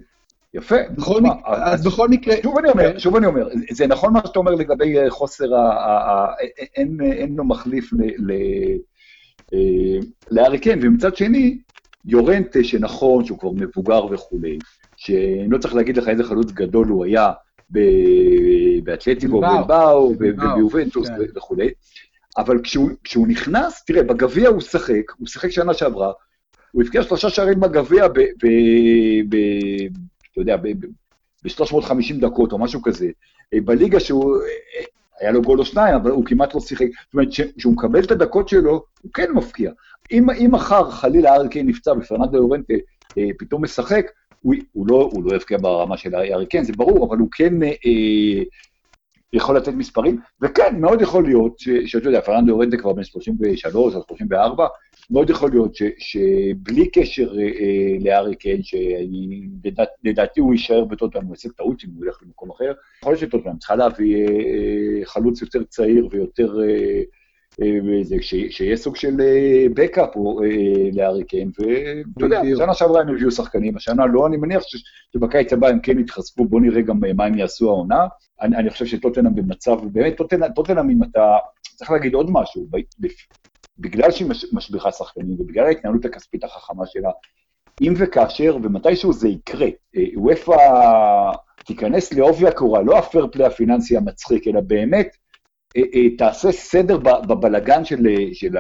יפה. בכל תשמע, מק- אז בכל מקרה, שוב אני אומר, שוב אני אומר, זה נכון מה שאתה אומר לגבי אה, חוסר ה... ה- ה- אין- לו מחליף ל- ל- אה, לארי קיין, ומצד שני, יורנטה, שנכון, שהוא כבר מבוגר וכולי, שאני לא צריך להגיד לך איזה חלוץ גדול הוא היה באתלטיקו, בלבאו, וביובנטוס כן. וכולי, אבל כשהוא, כשהוא נכנס, תראה, בגביע הוא שיחק, הוא שיחק שנה שעברה, הוא הבקיע שלושה שערים בגביע, ב, ב, ב, אתה יודע, ב, ב, ב-350 דקות או משהו כזה, בליגה שהוא, היה לו גול או שניים, אבל הוא כמעט לא שיחק. זאת אומרת, כשהוא מקבל את הדקות שלו, הוא כן מפקיע. אם, מחר חלילה ארי קיין נפצע ופרננדו יורנטה אה, פתאום משחק, הוא, הוא לא, הוא לא יבקיע ברמה של ארי קיין, זה ברור, אבל הוא כן אה, יכול לתת מספרים, וכן, מאוד יכול להיות, שאתה יודע, פרננדו יורנטה כבר בן 33 או 34, מאוד יכול להיות ש, שבלי קשר אה, אה לארי קיין, שלדעתי הוא יישאר בטוטנאם, הוא יעשה טעות אם הוא ילך למקום אחר, יכול להיות שטוטנאם צריכה להביא אה, אה, חלוץ יותר צעיר ויותר... אה, אה, שיהיה סוג של בקאפ לארי קיין, ואתה יודע, שנה שעברה הם הביאו שחקנים, השנה לא, אני מניח שבקיץ הבא הם כן יתחזקו, בואו נראה גם מה הם יעשו העונה. אני, אני חושב שטוטנאם במצב, באמת, טוטנאם, אם אתה, צריך להגיד עוד משהו, בגלל שהיא משביחה שחקנים ובגלל ההתנהלות הכספית החכמה שלה, אם וכאשר ומתישהו זה יקרה, אה, וופא תיכנס לעובי הקורה, לא הפייר פליי הפיננסי המצחיק, אלא באמת אה, אה, תעשה סדר בבלגן של, של,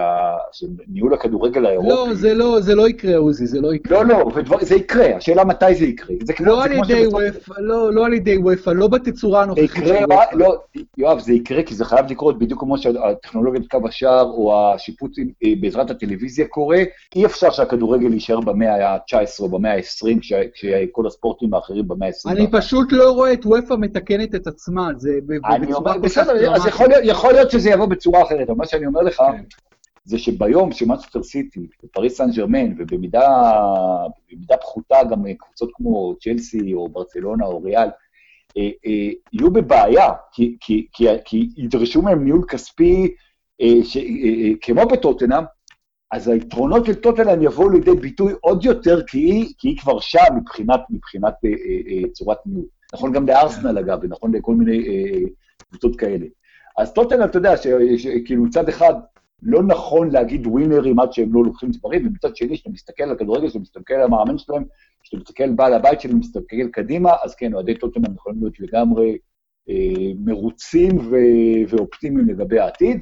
של ניהול הכדורגל האירופי. לא, זה לא, זה לא יקרה, עוזי, זה לא יקרה. לא, לא, ודבר, זה יקרה, השאלה מתי זה יקרה. זה לא, על ידי וופא, לא, לא על ידי וופא, לא בתצורה הנוכחית של וופא. לא, יואב, זה יקרה כי זה חייב לקרות בדיוק כמו שהטכנולוגיית קו השער או השיפוט אה, בעזרת הטלוויזיה קורה. אי אפשר שהכדורגל יישאר במאה ה-19 או במאה ה-20, כשכל הספורטים האחרים במאה ה-20. אני פשוט לא רואה את וופא מתקנת את עצמה, זה בצורה כל כך... אז יכול להיות שזה יבוא בצורה אחרת, אבל מה שאני אומר לך, כן. זה שביום שמאצ'סטר סיטי, ופריס סן ג'רמן, ובמידה פחותה גם קבוצות כמו צ'לסי, או ברצלונה, או ריאל, אה, אה, יהיו בבעיה, כי, כי, כי, כי ידרשו מהם ניהול כספי אה, ש, כמו בטוטנאם, אז היתרונות של טוטנאם יבואו לידי ביטוי עוד יותר, כי היא, כי היא כבר שם מבחינת, מבחינת צורת ניהול. נכון גם לארסנל אגב, ונכון לכל מיני קבוצות כאלה. אז טוטנאם, אתה יודע, שכאילו מצד אחד לא נכון להגיד ווינרים עד שהם לא לוקחים מספרים, ומצד שני, כשאתה מסתכל על הכדורגל, כשאתה מסתכל על המאמן שלהם, כשאתה מסתכל על בעל הבית שלהם, מסתכל קדימה, אז כן, אוהדי טוטנאם יכולים להיות לגמרי אה, מרוצים ו- ואופטימיים לגבי העתיד.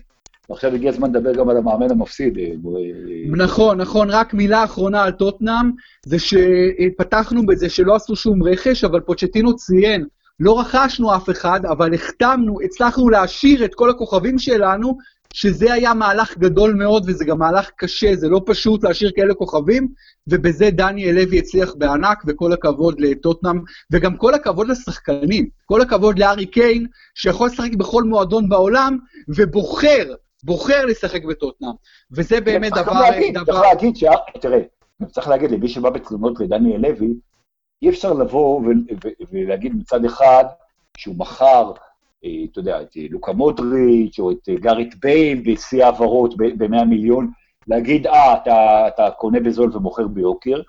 ועכשיו הגיע הזמן לדבר גם על המאמן המפסיד. אה, אה, נכון, נכון, רק מילה אחרונה על טוטנאם, זה שפתחנו בזה שלא עשו שום רכש, אבל פוצ'טינו ציין לא רכשנו אף אחד, אבל החתמנו, הצלחנו להשאיר את כל הכוכבים שלנו, שזה היה מהלך גדול מאוד, וזה גם מהלך קשה, זה לא פשוט להשאיר כאלה כוכבים, ובזה דניאל לוי הצליח בענק, וכל הכבוד לטוטנאם, וגם כל הכבוד לשחקנים, כל הכבוד לארי קיין, שיכול לשחק בכל מועדון בעולם, ובוחר, בוחר לשחק בטוטנאם. וזה באמת דבר... צריך להגיד, תראה, צריך להגיד למי שבא בתלונות לדניאל לוי, אי אפשר לבוא ולהגיד מצד אחד שהוא מכר, אה, אתה יודע, את אה, לוקה מודריץ' או את אה, גארית בייל בשיא העברות ב-100 מיליון, להגיד, אה, אתה, אתה קונה בזול ומוכר ביוקר,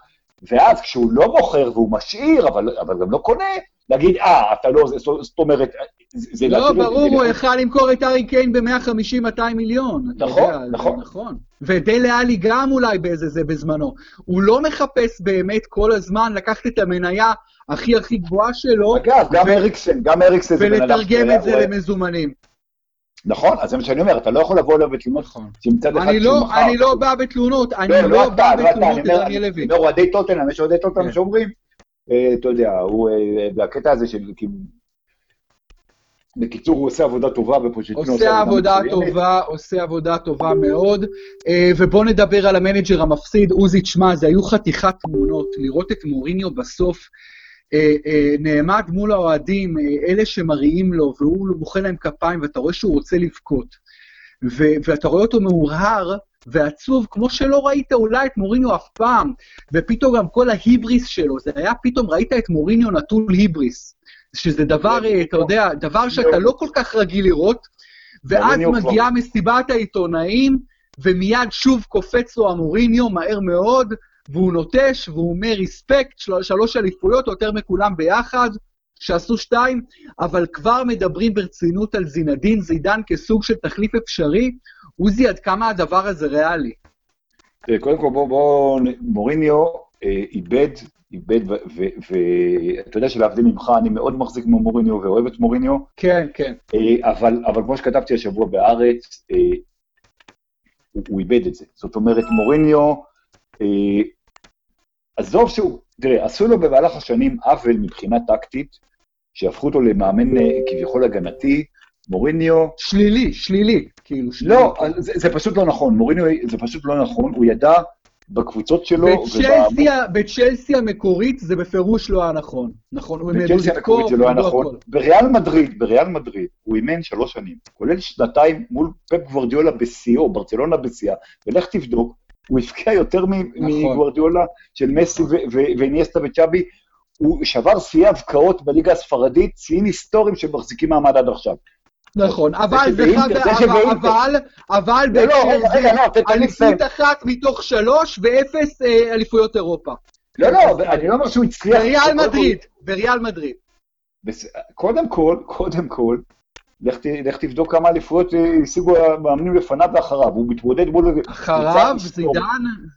ואז כשהוא לא מוכר והוא משאיר, אבל, אבל גם לא קונה, להגיד, אה, אתה לא, זאת אומרת, זה... לא, ברור, הוא יכל למכור את ארי קיין ב-150-200 מיליון. נכון, נכון. ודלה עלי גם אולי באיזה זה בזמנו. הוא לא מחפש באמת כל הזמן לקחת את המניה הכי הכי גבוהה שלו. אגב, גם אריקסן, גם אריקסן זה בן אדם... ולתרגם את זה למזומנים. נכון, אז זה מה שאני אומר, אתה לא יכול לבוא אליו בתלונות. שמצד אחד שהוא מחר. אני לא בא בתלונות, אני לא, לא בא לא בתלונות לדניאל לוי. אני אומר, אוהדי טוטנאם, יש אוהדי טוטנאם כן. שאומרים, אה, אתה יודע, הוא, אה, בקטע הזה של, כאילו, בקיצור, הוא עושה עבודה טובה ופושטינו עושה עבודה טובה, עושה עבודה טובה מאוד. אה, ובואו נדבר על המנג'ר המפסיד, עוזי, תשמע, זה היו חתיכת תמונות. לראות את מוריניו בסוף נעמד מול האוהדים, אלה שמריעים לו, והוא מוחא להם כפיים, ואתה רואה שהוא רוצה לבכות. ואתה רואה אותו מהורהר, ועצוב, כמו שלא ראית אולי את מוריניו אף פעם, ופתאום גם כל ההיבריס שלו, זה היה פתאום ראית את מוריניו נטול היבריס, שזה דבר, אתה יודע, דבר שאתה לא כל כך רגיל לראות, ואז מגיעה מסיבת העיתונאים, ומיד שוב קופץ לו המוריניו מהר מאוד, והוא נוטש, והוא אומר ריספקט, שלוש אליפויות, יותר מכולם ביחד, שעשו שתיים, אבל כבר מדברים ברצינות על זינדין זידן כסוג של תחליף אפשרי, עוזי, עד כמה הדבר הזה ריאלי? קודם כל, בוא, בוא, מוריניו אה, איבד, איבד, ואתה יודע שלהבדיל ממך, אני מאוד מחזיק ממוריניו ואוהב את מוריניו. כן, כן. אה, אבל, אבל כמו שכתבתי השבוע בהארץ, אה, הוא, הוא איבד את זה. זאת אומרת, מוריניו, עזוב שהוא, תראה, עשו לו במהלך השנים עוול מבחינה טקטית, שהפכו אותו למאמן אה, כביכול הגנתי, מוריניו... שלילי, שלילי, כאילו שלילי. לא, זה, זה פשוט לא נכון, מוריניו זה פשוט לא נכון, הוא ידע בקבוצות שלו... בצ'לסי. בצ'לסי המקורית זה בפירוש לא היה נכון. נכון, הוא בצ'לסי המקורית זה לא היה נכון. בריאל מדריד, בריאל מדריד, הוא אימן שלוש שנים, כולל שנתיים מול פפ גוורדיולה בשיאו, ברצלונה בשיאה, ולך תבדוק, הוא הפקיע יותר נכון. מגוורדיולה של מסי ואיניאסטה וצ'אבי, הוא שבר שיאי הבקעות בליגה הספרדית, שיאים היסטוריים שמחזיקים מעמד עד עכשיו. נכון, אבל זה אבל, אבל לא, לא, בהקשר זה אליפות אחת מתוך שלוש ואפס אה, אליפויות אירופה. לא, לא, אני לא אומר שהוא הצליח. בריאל מדריד, בריאל מדריד. קודם כל, קודם כל, לך תבדוק כמה אליפויות אה, השיגו המאמנים לפניו ואחריו, הוא מתמודד מול... אחריו? זידן?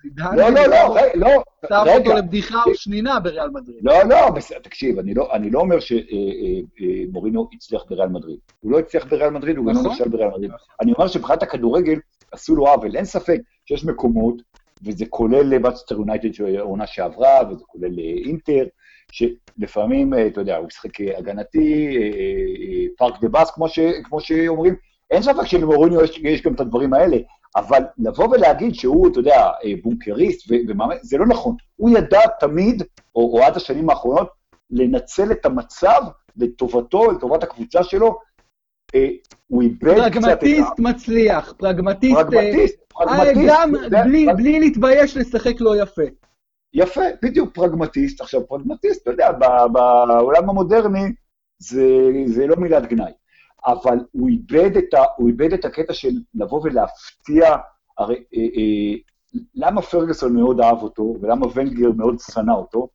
זידן? לא, לא, לא, לא, שם אותו לבדיחה או שנינה בריאל מדריד. לא, לא, תקשיב, לא, אני לא אומר שמורינו אה, אה, הצליח בריאל מדריד. הוא לא הצליח בריאל מדריד, הוא גם לא נכון. נכשל בריאל מדריד. אני אומר שמבחינת הכדורגל עשו לו עוול, אין ספק שיש מקומות, וזה כולל מצ'סטר יונייטד של העונה שעברה, וזה כולל אינטר, שלפעמים, אה, אתה יודע, הוא משחק הגנתי, אה, אה, פארק דה באס, כמו, ש, כמו שאומרים, אין ספק שלמוריניו יש, יש גם את הדברים האלה, אבל לבוא ולהגיד שהוא, אתה יודע, בונקריסט ומאמן, זה לא נכון. הוא ידע תמיד, או, או עד השנים האחרונות, לנצל את המצב לטובתו, לטובת הקבוצה שלו. הוא איבד קצת את ה... פרגמטיסט מצליח, פרגמטיסט... פרגמטיסט, פרגמטיסט. גם בלי להתבייש לשחק לא יפה. יפה, בדיוק פרגמטיסט. עכשיו, פרגמטיסט, אתה יודע, בעולם המודרני זה, זה לא מילת גנאי. אבל הוא איבד, את ה, הוא איבד את הקטע של לבוא ולהפתיע, הרי אה, אה, למה פרגוסון מאוד אהב אותו, ולמה ונגר מאוד שנא אותו?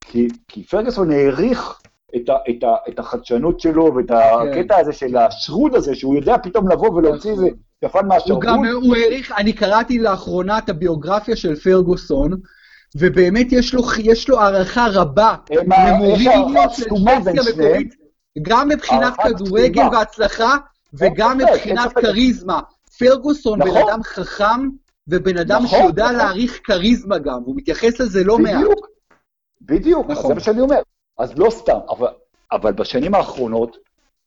כי, כי פרגוסון העריך את, ה, את, ה, את החדשנות שלו ואת כן. הקטע הזה של השרוד הזה, שהוא יודע פתאום לבוא ולהוציא איזה שפן מהשרווד. הוא גם, הוא העריך, אני קראתי לאחרונה את הביוגרפיה של פרגוסון, ובאמת יש לו, יש לו הערכה רבה למוריניו של צ'לסי המקורית, גם מבחינת כדורגל והצלחה, וגם מבחינת כריזמה. פרגוסון בן נכון. אדם חכם, ובן אדם נכון, שיודע נכון. להעריך כריזמה גם, והוא מתייחס לזה לא מעט. בדיוק, בדיוק, זה מה שאני אומר. אז לא סתם, אבל בשנים האחרונות,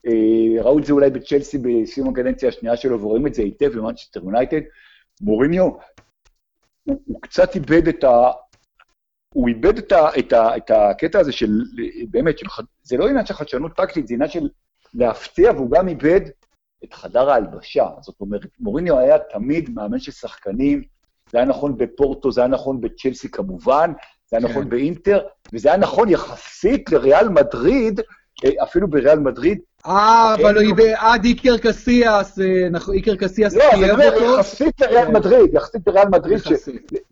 אה, ראו את זה אולי בצ'לסי בסיום הקדנציה השנייה שלו, ורואים את זה היטב במנצ'סטר יונייטד, מוריניו, הוא קצת איבד את ה... הוא איבד את, ה, את, ה, את הקטע הזה של, באמת, של, זה לא עניין של חדשנות טקטית, זה עניין של להפתיע, והוא גם איבד את חדר ההלבשה. זאת אומרת, מוריניו היה תמיד מאמן של שחקנים, זה היה נכון בפורטו, זה היה נכון בצ'לסי כמובן, זה היה נכון כן. באינטר, וזה היה נכון יחסית לריאל מדריד, אה, אפילו בריאל מדריד. אה, אבל הוא עד איקר קסיאס, אה, נכון, איקר קסיאס לא, זה אומר יחסית לריאל כן. מדריד, יחסית לריאל מדריד,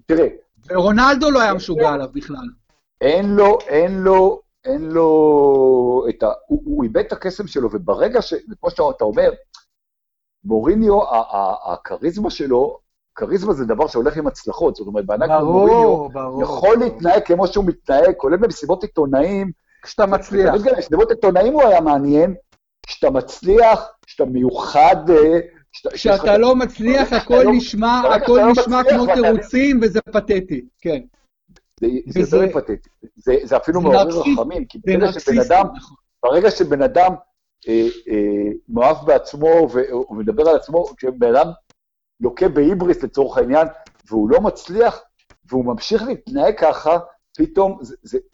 תראה, ורונלדו לא היה משוגע עליו בכלל. אין לו, אין לו, אין לו את ה... הוא, הוא איבד את הקסם שלו, וברגע ש... כמו שאתה אומר, מוריניו, הכריזמה שלו, כריזמה זה דבר שהולך עם הצלחות, זאת אומרת, בענק מוריניו יכול להתנהג כמו שהוא מתנהג, כולל במסיבות עיתונאים. כשאתה מצליח. במסיבות עיתונאים הוא היה מעניין, כשאתה מצליח, כשאתה מיוחד, אה, כשאתה לא מצליח, הכל לא- נשמע, הכל לא נשמע כמו תירוצים, וזה פתטי, כן. זה לא פתטי, זה אפילו מעורר רחמים, כי ברגע שבן אדם, נכון. ברגע שבן אדם מאוהב בעצמו ומדבר על עצמו, כשבן אדם לוקה בהיבריס לצורך העניין, והוא לא מצליח, והוא ממשיך להתנהג ככה, פתאום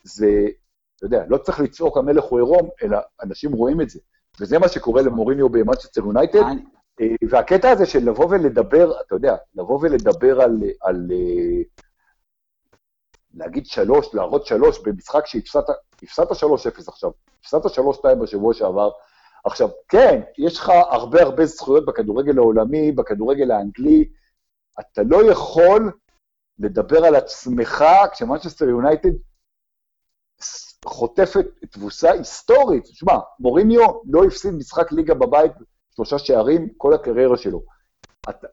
זה, אתה יודע, לא צריך לצעוק המלך הוא עירום, אלא אנשים רואים את זה. וזה מה שקורה למוריניו במאצ'סטר יונייטד, והקטע הזה של לבוא ולדבר, אתה יודע, לבוא ולדבר על, על להגיד שלוש, להראות שלוש במשחק שהפסדת שלוש אפס עכשיו, הפסדת שלוש שתיים בשבוע שעבר. עכשיו, כן, יש לך הרבה הרבה זכויות בכדורגל העולמי, בכדורגל האנגלי, אתה לא יכול לדבר על עצמך כשמנצ'סטר יונייטד חוטפת תבוסה היסטורית. שמע, מוריניו לא הפסיד משחק ליגה בבית שלושה שערים כל הקריירה שלו.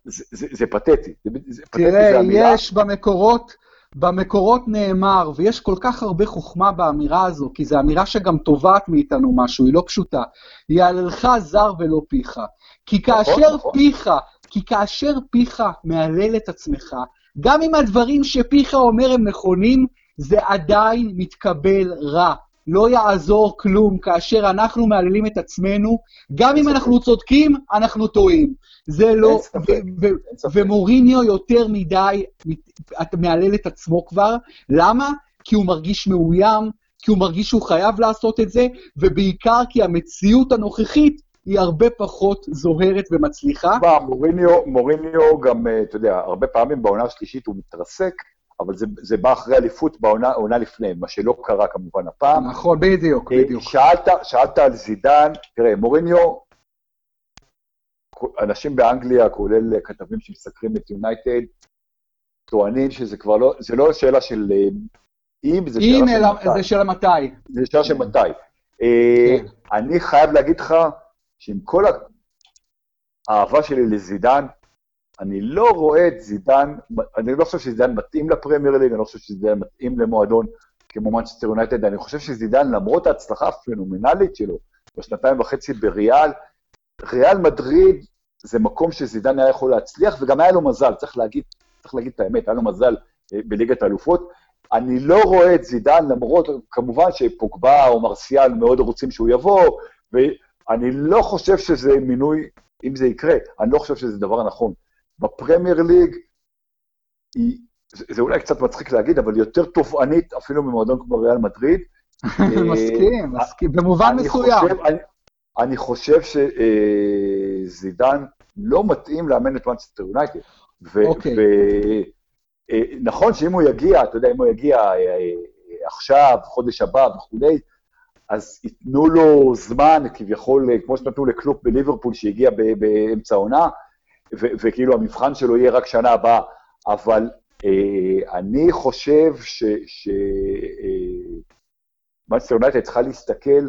זה, זה, זה פתטי. זה, תראה, זה יש במקורות, במקורות נאמר, ויש כל כך הרבה חוכמה באמירה הזו, כי זו אמירה שגם תובעת מאיתנו משהו, היא לא פשוטה. יעללך זר ולא פיך. כי נכון, כאשר נכון, פיך, כי כאשר פיך מהלל את עצמך, גם אם הדברים שפיך אומר הם נכונים, זה עדיין מתקבל רע. לא יעזור כלום כאשר אנחנו מהללים את עצמנו, גם אם אנחנו צודקים, אנחנו טועים. זה לא, ומוריניו יותר מדי מהלל את עצמו כבר. למה? כי הוא מרגיש מאוים, כי הוא מרגיש שהוא חייב לעשות את זה, ובעיקר כי המציאות הנוכחית היא הרבה פחות זוהרת ומצליחה. מה, מוריניו, מוריניו גם, אה, אתה יודע, הרבה פעמים בעונה השלישית הוא מתרסק, אבל זה, זה בא אחרי אליפות בעונה לפני, מה שלא קרה כמובן הפעם. נכון, בדיוק, אה, בדיוק. שאלת, שאלת על זידן, תראה, מוריניו, אנשים באנגליה, כולל כתבים שמסקרים את יונייטד, טוענים שזה כבר לא, זה לא שאלה של אה, אם, זה שאלה של מתי. זה שאלה מתי. זה שאלה של מתי. כן. אני חייב להגיד לך, שעם כל האהבה שלי לזידן, אני לא רואה את זידן, אני לא חושב שזידן מתאים לפרמייר ליג, אני לא חושב שזידן מתאים למועדון כמו מנצ'סטר יונייטד, אני חושב שזידן, למרות ההצלחה הפנומנלית שלו בשנתיים וחצי בריאל, ריאל מדריד זה מקום שזידן היה יכול להצליח, וגם היה לו מזל, צריך להגיד, צריך להגיד את האמת, היה לו מזל אה, בליגת האלופות. אני לא רואה את זידן, למרות, כמובן שפוגבה או מרסיאל מאוד רוצים שהוא יבוא, אני לא חושב שזה מינוי, אם זה יקרה, אני לא חושב שזה דבר נכון. בפרמייר ליג, היא, זה, זה אולי קצת מצחיק להגיד, אבל יותר תובענית אפילו ממועדון כמו ריאל מדריד. מסכים, אה, מסכים, במובן מסוים. אני, חושב שזידן לא מתאים לאמן את מנצ'סטר יונייטד. אוקיי. ונכון שאם הוא יגיע, אתה יודע, אם הוא יגיע אה, עכשיו, חודש הבא וכולי, אז ייתנו לו זמן, כביכול, כמו שנתנו לקלופ בליברפול שהגיע באמצע העונה, וכאילו המבחן שלו יהיה רק שנה הבאה, אבל אה, אני חושב שמאנסטר אה, יונייטד צריכה להסתכל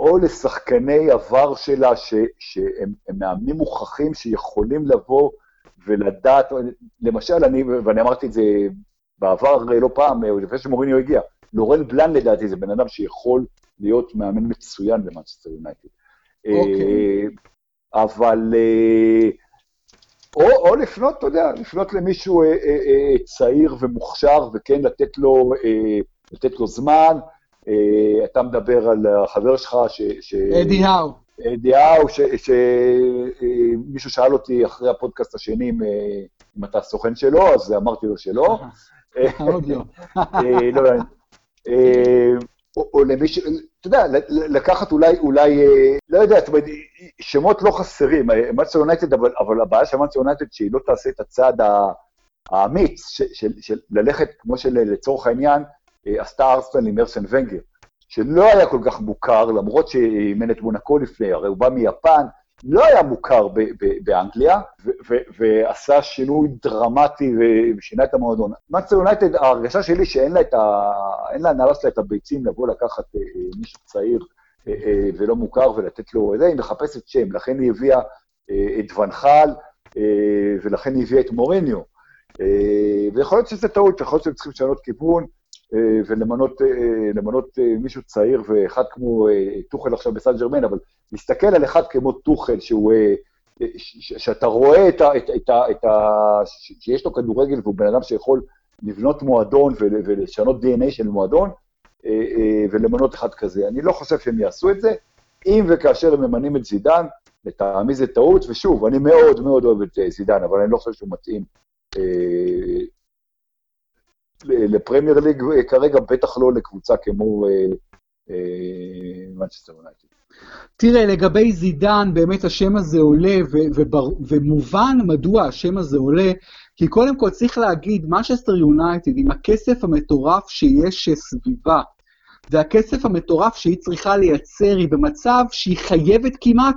או לשחקני עבר שלה, ש, שהם מאמנים מוכחים שיכולים לבוא ולדעת, למשל, אני, ואני אמרתי את זה בעבר לא פעם, לפני שמוריניו הגיע, לורן בלן לדעתי זה בן אדם שיכול להיות מאמן מצוין במאצ'סטר יונייטד. אוקיי. אה, אבל... אה, או, או לפנות, אתה יודע, לפנות למישהו אה, אה, אה, צעיר ומוכשר, וכן לתת לו, אה, לתת לו זמן. אה, אתה מדבר על החבר שלך, ש... ש אדי האו. אדי האו, שמישהו אה, שאל אותי אחרי הפודקאסט השני אם, אם אתה סוכן שלו, אז אמרתי לו שלא. עוד לא. לא אה, או, למי ש... אתה יודע, לקחת אולי, אולי, אה, לא יודע, זאת אומרת, שמות לא חסרים, מנצ'סטר יונייטד, אבל, הבעיה של מנצ'סטר יונייטד שהיא לא תעשה את הצעד האמיץ של, ללכת, כמו שלצורך העניין, אה, עשתה ארסנל עם ארסן ונגר, שלא היה כל כך מוכר, למרות שאימן את מונקו לפני, הרי הוא בא מיפן, לא היה מוכר ב- ב- באנגליה, ו- ו- ועשה שינוי דרמטי ושינה את המועדון. מנצ'סטר יונייטד, ההרגשה שלי שאין לה את ה... אין להנהלה שלה את הביצים לבוא לקחת אה, אה, מישהו צעיר אה, ולא מוכר ולתת לו... זה, היא מחפשת שם, לכן היא הביאה אה, את ונחל, ולכן היא הביאה את מוריניו. ויכול להיות שזה טעות, יכול להיות שהם צריכים לשנות כיוון. אה, ולמנות אה, אה, מישהו צעיר ואחד כמו טוחל עכשיו בסן ג'רמן, אבל להסתכל על אחד כמו טוחל, שאתה רואה את ה, את, את, את ה, שיש לו כדורגל והוא בן אדם שיכול לבנות מועדון ולשנות DNA של מועדון, ולמנות אחד כזה. אני לא חושב שהם יעשו את זה. אם וכאשר הם ממנים את זידן, לטעמי זה טעות, ושוב, אני מאוד מאוד אוהב את זידן, אבל אני לא חושב שהוא מתאים לפרמייר ליג אה, כרגע, בטח לא לקבוצה כמו מנצ'סטר אה, יונייטד. תראה, לגבי זידן, באמת השם הזה עולה, ומובן מדוע השם הזה עולה, כי קודם כל צריך להגיד, מנצ'סטר יונייטד, עם הכסף המטורף שיש סביבה, והכסף המטורף שהיא צריכה לייצר, היא במצב שהיא חייבת כמעט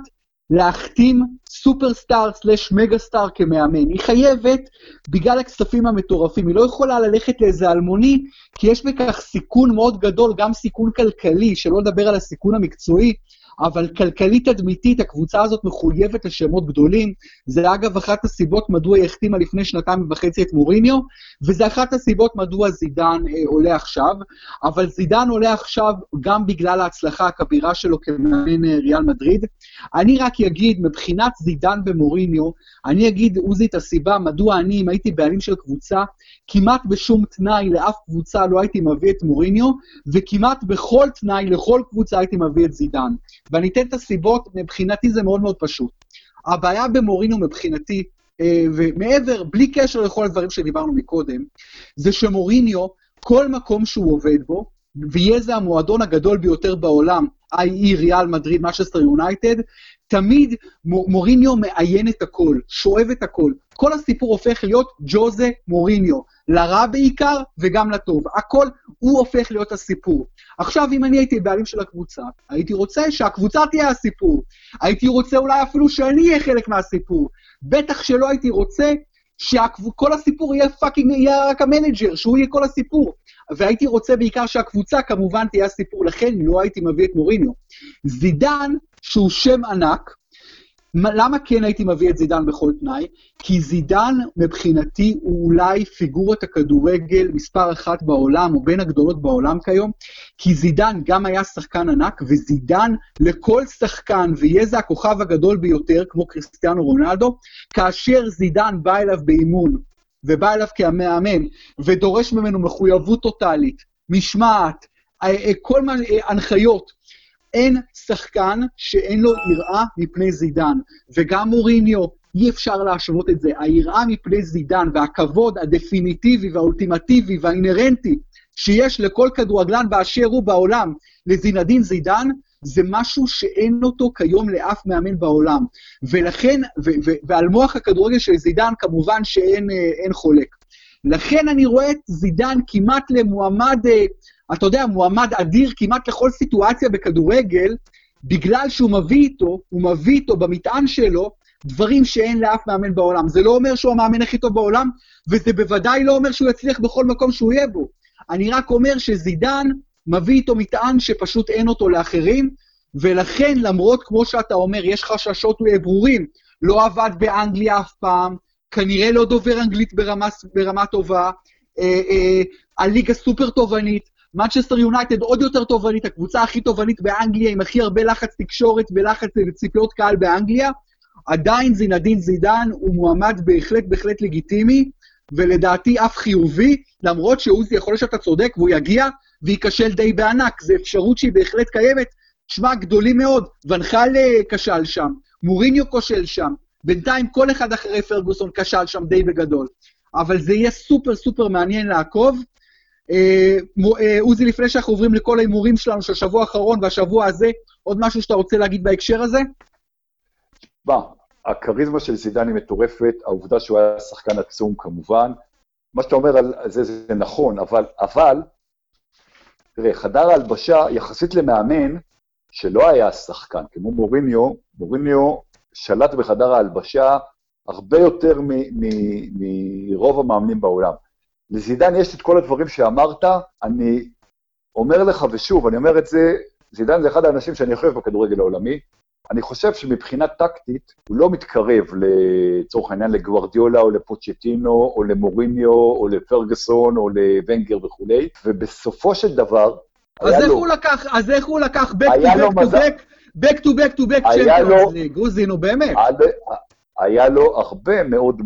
להחתים סופרסטאר סלאש מגה סטאר כמאמן. היא חייבת בגלל הכספים המטורפים, היא לא יכולה ללכת לאיזה אלמוני, כי יש בכך סיכון מאוד גדול, גם סיכון כלכלי, שלא לדבר על הסיכון המקצועי. אבל כלכלית תדמיתית הקבוצה הזאת מחויבת לשמות גדולים. זה אגב אחת הסיבות מדוע היא החתימה לפני שנתיים וחצי את מוריניו, וזה אחת הסיבות מדוע זידן אה, עולה עכשיו. אבל זידן עולה עכשיו גם בגלל ההצלחה הכבירה שלו כמאמן אה, ריאל מדריד. אני רק אגיד, מבחינת זידן ומוריניו, אני אגיד, עוזי, את הסיבה מדוע אני, אם הייתי בעלים של קבוצה, כמעט בשום תנאי לאף קבוצה לא הייתי מביא את מוריניו, וכמעט בכל תנאי לכל קבוצה הייתי מביא את זידן. ואני אתן את הסיבות, מבחינתי זה מאוד מאוד פשוט. הבעיה במוריניו מבחינתי, אה, ומעבר, בלי קשר לכל הדברים שדיברנו מקודם, זה שמוריניו, כל מקום שהוא עובד בו, ויהיה זה המועדון הגדול ביותר בעולם, i.e. ריאל מדריד, משסטר יונייטד, תמיד מוריניו מעיין את הכל, שואב את הכל. כל הסיפור הופך להיות ג'וזה מוריניו, לרע בעיקר וגם לטוב. הכל, הוא הופך להיות הסיפור. עכשיו, אם אני הייתי בעלים של הקבוצה, הייתי רוצה שהקבוצה תהיה הסיפור. הייתי רוצה אולי אפילו שאני אהיה חלק מהסיפור. בטח שלא הייתי רוצה שכל הסיפור יהיה fucking, יהיה רק ה manager, שהוא יהיה כל הסיפור. והייתי רוצה בעיקר שהקבוצה כמובן תהיה הסיפור, לכן לא הייתי מביא את מוריניו. זידן, שהוא שם ענק, למה כן הייתי מביא את זידן בכל תנאי? כי זידן מבחינתי הוא אולי פיגורת הכדורגל מספר אחת בעולם, או בין הגדולות בעולם כיום, כי זידן גם היה שחקן ענק, וזידן לכל שחקן, ויהיה זה הכוכב הגדול ביותר, כמו קריסטיאנו רונלדו, כאשר זידן בא אליו באימון, ובא אליו כמאמן, ודורש ממנו מחויבות טוטאלית, משמעת, אה, אה, כל מיני אה, הנחיות, אין שחקן שאין לו יראה מפני זידן, וגם מוריניו, אי אפשר להשוות את זה. היראה מפני זידן והכבוד הדפיניטיבי והאולטימטיבי והאינהרנטי שיש לכל כדורגלן באשר הוא בעולם לזינדין זידן, זה משהו שאין אותו כיום לאף מאמן בעולם. ולכן, ו- ו- ועל מוח הכדורגל של זידן כמובן שאין אה, חולק. לכן אני רואה את זידן כמעט למועמד, אה, אתה יודע, מועמד אדיר כמעט לכל סיטואציה בכדורגל, בגלל שהוא מביא איתו, הוא מביא איתו במטען שלו דברים שאין לאף מאמן בעולם. זה לא אומר שהוא המאמן הכי טוב בעולם, וזה בוודאי לא אומר שהוא יצליח בכל מקום שהוא יהיה בו. אני רק אומר שזידן מביא איתו מטען שפשוט אין אותו לאחרים, ולכן, למרות, כמו שאתה אומר, יש חששות ברורים, לא עבד באנגליה אף פעם, כנראה לא דובר אנגלית ברמה, ברמה טובה, אה, אה, הליגה סופר תובענית, מנצ'סטר יונייטד עוד יותר תובענית, הקבוצה הכי תובענית באנגליה, עם הכי הרבה לחץ תקשורת ולחץ וציפיות קהל באנגליה, עדיין זינדין זידן הוא מועמד בהחלט בהחלט לגיטימי, ולדעתי אף חיובי, למרות שעוזי יכול להיות שאתה צודק והוא יגיע וייכשל די בענק, זו אפשרות שהיא בהחלט קיימת. שמע, גדולים מאוד, ונחל אה, כשל שם, מוריניו כושל שם, בינתיים כל אחד אחרי פרגוסון כשל שם די בגדול. אבל זה יהיה סופר סופר מעניין לעקוב. אה, אה, עוזי, לפני שאנחנו עוברים לכל ההימורים שלנו של השבוע האחרון והשבוע הזה, עוד משהו שאתה רוצה להגיד בהקשר הזה? מה, הכריזמה של זידן היא מטורפת, העובדה שהוא היה שחקן עצום כמובן. מה שאתה אומר על זה, זה נכון, אבל, אבל, תראה, חדר ההלבשה, יחסית למאמן, שלא היה שחקן, כמו מוריניו, מוריניו שלט בחדר ההלבשה הרבה יותר מרוב המאמנים בעולם. לזידן יש את כל הדברים שאמרת, אני אומר לך, ושוב, אני אומר את זה, זידן זה אחד האנשים שאני אוהב בכדורגל העולמי, אני חושב שמבחינה טקטית, הוא לא מתקרב לצורך העניין לגוורדיולה או לפוצ'טינו או למוריניו או לפרגסון או לוונגר וכולי, ובסופו של דבר, אז איך לו... הוא לקח, אז איך הוא לקח back to back to back, back to back to back צ'מפיונס ליג, עוזי, נו באמת. היה לו הרבה מאוד,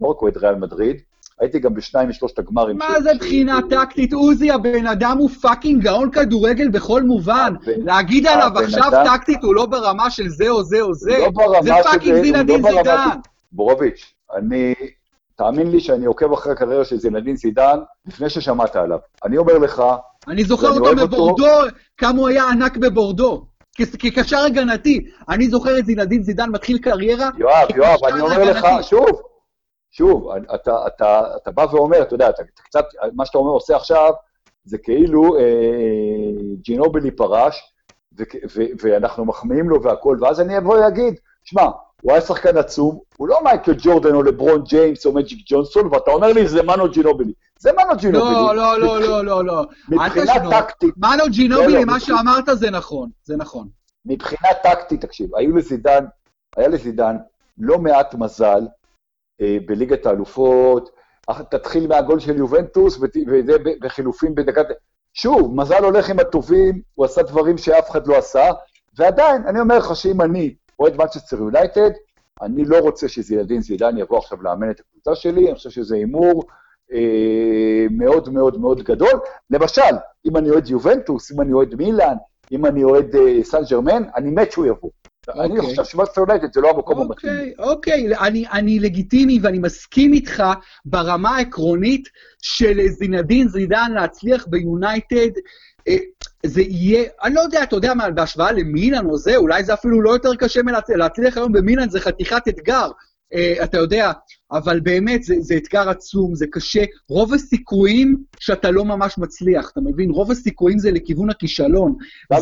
לא רק אוהד ריאל מדריד, הייתי גם בשניים משלושת הגמרים. מה זה בחינה טקטית? עוזי, הבן אדם הוא fucking גאון כדורגל בכל מובן. להגיד עליו עכשיו טקטית הוא לא ברמה של זה או זה או זה, לא זה fucking לא זינדין זידן. בורוביץ', אני... תאמין לי שאני עוקב אחרי הקריירה של זינדין זידן לפני ששמעת עליו. אני אומר לך... אני זוכר אותו בבורדו, כמה הוא היה ענק בבורדו. כקשר הגנתי. אני זוכר את זינדין זידן מתחיל קריירה. יואב, יואב, אני אומר לך, שוב, שוב, אתה, אתה, אתה בא ואומר, אתה יודע, אתה, אתה קצת, מה שאתה אומר עושה עכשיו, זה כאילו אה, ג'ינובלי פרש, ו, ו, ואנחנו מחמיאים לו והכול, ואז אני אבוא ואגיד, שמע, הוא היה שחקן עצום, הוא לא מייקל ג'ורדן או לברון ג'יימס או מג'יק ג'ונסון, ואתה אומר לי, זה מנו ג'ינובלי. זה מנו ג'ינובלי. לא, לא, לא, לא, לא, לא. מבחינה טקטית. מנו ג'ינובלי, לא, לא, מה שאמרת זה נכון, זה נכון. מבחינה טקטית, תקשיב, היו לזידן, היה לזידן לא מעט מזל בליגת האלופות, תתחיל מהגול של יובנטוס, וזה בחילופים בדקת... שוב, מזל הולך עם הטובים, הוא עשה דברים שאף אחד לא עשה, ועדיין, אני אומר לך שאם אני אוהד מצ'סטר יונייטד, אני לא רוצה שזילדין זידן יבוא עכשיו לאמן את הקבוצה שלי, אני חושב שזה הימור אה, מאוד מאוד מאוד גדול. למשל, אם אני אוהד יובנטוס, אם אני אוהד מילאן, אם אני אוהד אה, סן ג'רמן, אני מת שהוא יבוא. אני אוקיי. חושב שמנצ'סטר יונייטד זה לא המקום המתאים. אוקיי, אוקיי, אני, אני לגיטימי ואני מסכים איתך ברמה העקרונית של זינדין זידן להצליח ביונייטד. אה, זה יהיה, אני לא יודע, אתה יודע מה, בהשוואה למילאן או זה, אולי זה אפילו לא יותר קשה מלהצליח היום במילאן, זה חתיכת אתגר. אה, אתה יודע, אבל באמת, זה, זה אתגר עצום, זה קשה. רוב הסיכויים שאתה לא ממש מצליח, אתה מבין? רוב הסיכויים זה לכיוון הכישלון.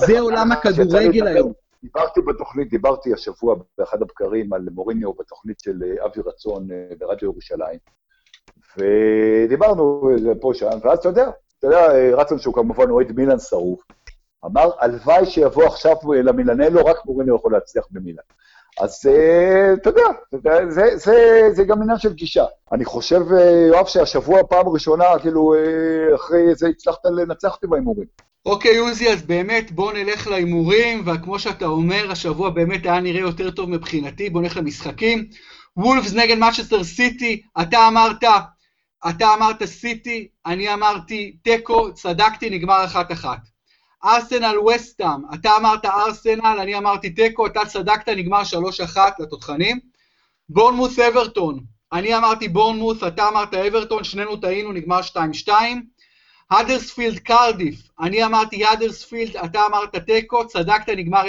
זה עולם הכדורגל היום. דיברתי בתוכנית, דיברתי השבוע באחד הבקרים על מוריניו בתוכנית של אה, אבי רצון אה, ברדיו ירושלים, ודיברנו פה שם, ואז אתה יודע, אתה יודע, רצון שהוא כמובן אוהד מילאן שרוף, אמר, הלוואי שיבוא עכשיו למילנלו, רק מוריניו יכול להצליח במילאן. אז אה, אתה יודע, זה, זה, זה גם עניין של גישה. אני חושב, אה, יואב, שהשבוע פעם ראשונה, כאילו, אה, אחרי זה הצלחת לנצח אותי בהימורים. אוקיי, עוזי, אז באמת בוא נלך להימורים, וכמו שאתה אומר, השבוע באמת היה נראה יותר טוב מבחינתי, בוא נלך למשחקים. וולפס נגד מצ'סטר סיטי, אתה אמרת, אתה אמרת סיטי, אני אמרתי תיקו, צדקתי, נגמר אחת-אחת. ארסנל וסטאם, אתה אמרת ארסנל, אני אמרתי תיקו, אתה צדקת, נגמר 3-1 לתותחנים. בורנמות' אברטון, אני אמרתי בורנמות', אתה אמרת אברטון, שנינו טעינו, נגמר 2-2. האדרספילד קרדיף, אני אמרתי האדרספילד, אתה אמרת תיקו, צדקת, נגמר 0-0.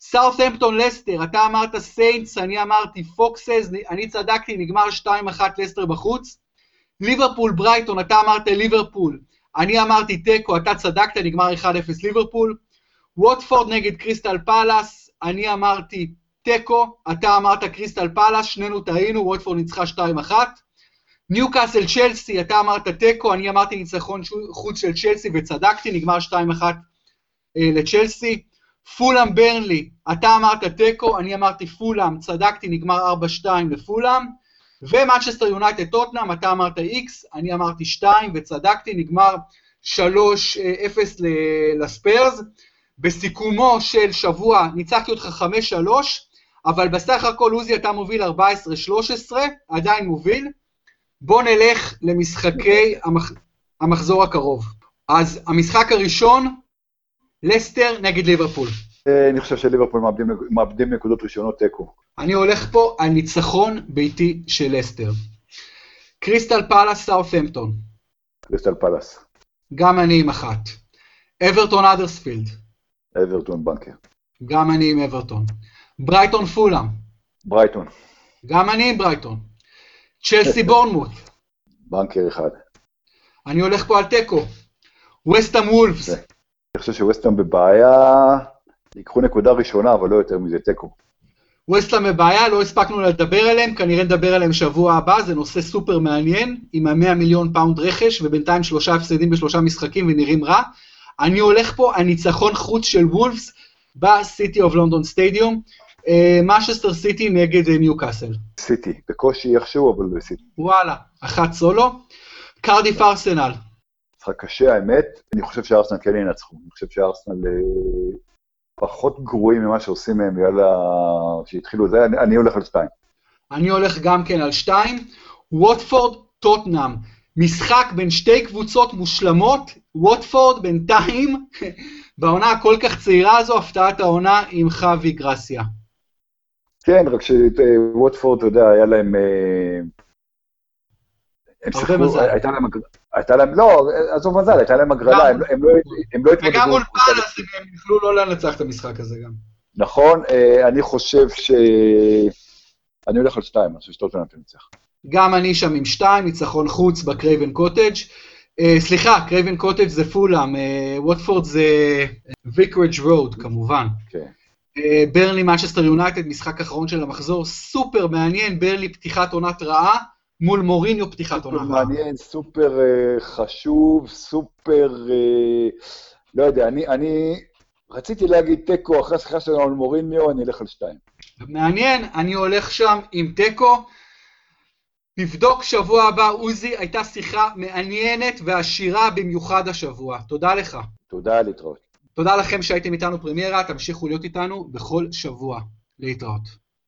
סאות'המפטון לסטר, אתה אמרת סיינטס, אני אמרתי פוקסס, אני צדקתי, נגמר 2-1 לסטר בחוץ. ליברפול ברייטון, אתה אמרת ליברפול, אני אמרתי תיקו, אתה צדקת, נגמר 1-0 ליברפול. ווטפורד נגד קריסטל פאלאס, אני אמרתי תיקו, אתה אמרת קריסטל פאלאס, שנינו טעינו, ווטפורד ניצחה 2-1. ניו קאסל צ'לסי, אתה אמרת תיקו, אני אמרתי ניצחון חוץ של צ'לסי וצדקתי, נגמר 2-1 אה, לצ'לסי. פולאם ברנלי, אתה אמרת תיקו, אני אמרתי פולאם, צדקתי, נגמר 4-2 לפולאם. ומנצ'סטר יונייטד טוטנאם, אתה אמרת X, אני אמרתי 2 וצדקתי, נגמר 3-0 לספרס. בסיכומו של שבוע ניצחתי אותך 5-3, אבל בסך הכל עוזי אתה מוביל 14-13, עדיין מוביל. בוא נלך למשחקי המח... המחזור הקרוב. אז המשחק הראשון, לסטר נגד ליברפול. אני חושב שליברפול מאבדים, מאבדים נקודות ראשונות תיקו. אני הולך פה על ניצחון ביתי של לסטר. קריסטל פלאס סאות'המפטון. קריסטל פלאס. גם אני עם אחת. אברטון אדרספילד. אברטון בנקר. גם אני עם אברטון. ברייטון פולאם. ברייטון. גם אני עם ברייטון. צ'לסי בורנמוט. בנקר אחד. אני הולך פה על תיקו. וסטאם וולפס. אני חושב שווסטאם בבעיה, ייקחו נקודה ראשונה, אבל לא יותר מזה, תיקו. ווסטהאם בבעיה, לא הספקנו לדבר עליהם, כנראה נדבר עליהם שבוע הבא, זה נושא סופר מעניין, עם המאה מיליון פאונד רכש, ובינתיים שלושה הפסדים בשלושה משחקים ונראים רע. אני הולך פה על ניצחון חוץ של וולפס בסיטי אוף לונדון סטדיום, מנצ'סטר סיטי נגד ניו קאסל. סיטי, בקושי איכשהו, אבל בסיטי. וואלה, אחת סולו. קרדיף ארסנל. משחק קשה, האמת, אני חושב שארסנל כן ינצחו. אני חושב שארסנל אה, פחות גרועים ממה שעושים מהם בגלל שהתחילו את זה, אני, אני הולך על שתיים. אני הולך גם כן על שתיים. ווטפורד, טוטנאם. משחק בין שתי קבוצות מושלמות, ווטפורד בינתיים, בעונה הכל כך צעירה הזו, הפתעת העונה עם חווי גרסיה. כן, רק שווטפורד, אתה יודע, היה להם... אה, הם שיחקו, הייתה להם, הייתה להם, לא, עזוב מזל, הייתה להם הגרלה, הם, הם, לא, הם לא התמודדו. וגם מול פאלאס הם יכלו לא לנצח את המשחק הזה גם. נכון, אה, אני חושב ש... אני הולך על שתיים, אני חושב שטוטנאם תנצח. גם אני שם עם שתיים, ניצחון חוץ בקרייבן קוטג'. אה, סליחה, קרייבן קוטג' זה פולאם, אה, ווטפורד זה ויקרג' רוד כמובן. כן. ברנלי מנצ'סטר יונייטד, משחק אחרון של המחזור, סופר מעניין, ברנלי פתיחת עונת רעה. מול מוריניו פתיחת עונה. סופר מעניין, סופר אה, חשוב, סופר, אה, לא יודע, אני, אני, רציתי להגיד תיקו, אחרי השיחה שלנו על מוריניו, אני אלך על שתיים. מעניין, אני הולך שם עם תיקו. נבדוק שבוע הבא, עוזי, הייתה שיחה מעניינת ועשירה במיוחד השבוע. תודה לך. תודה, להתראות. תודה לכם שהייתם איתנו פרמיירה, תמשיכו להיות איתנו בכל שבוע. להתראות.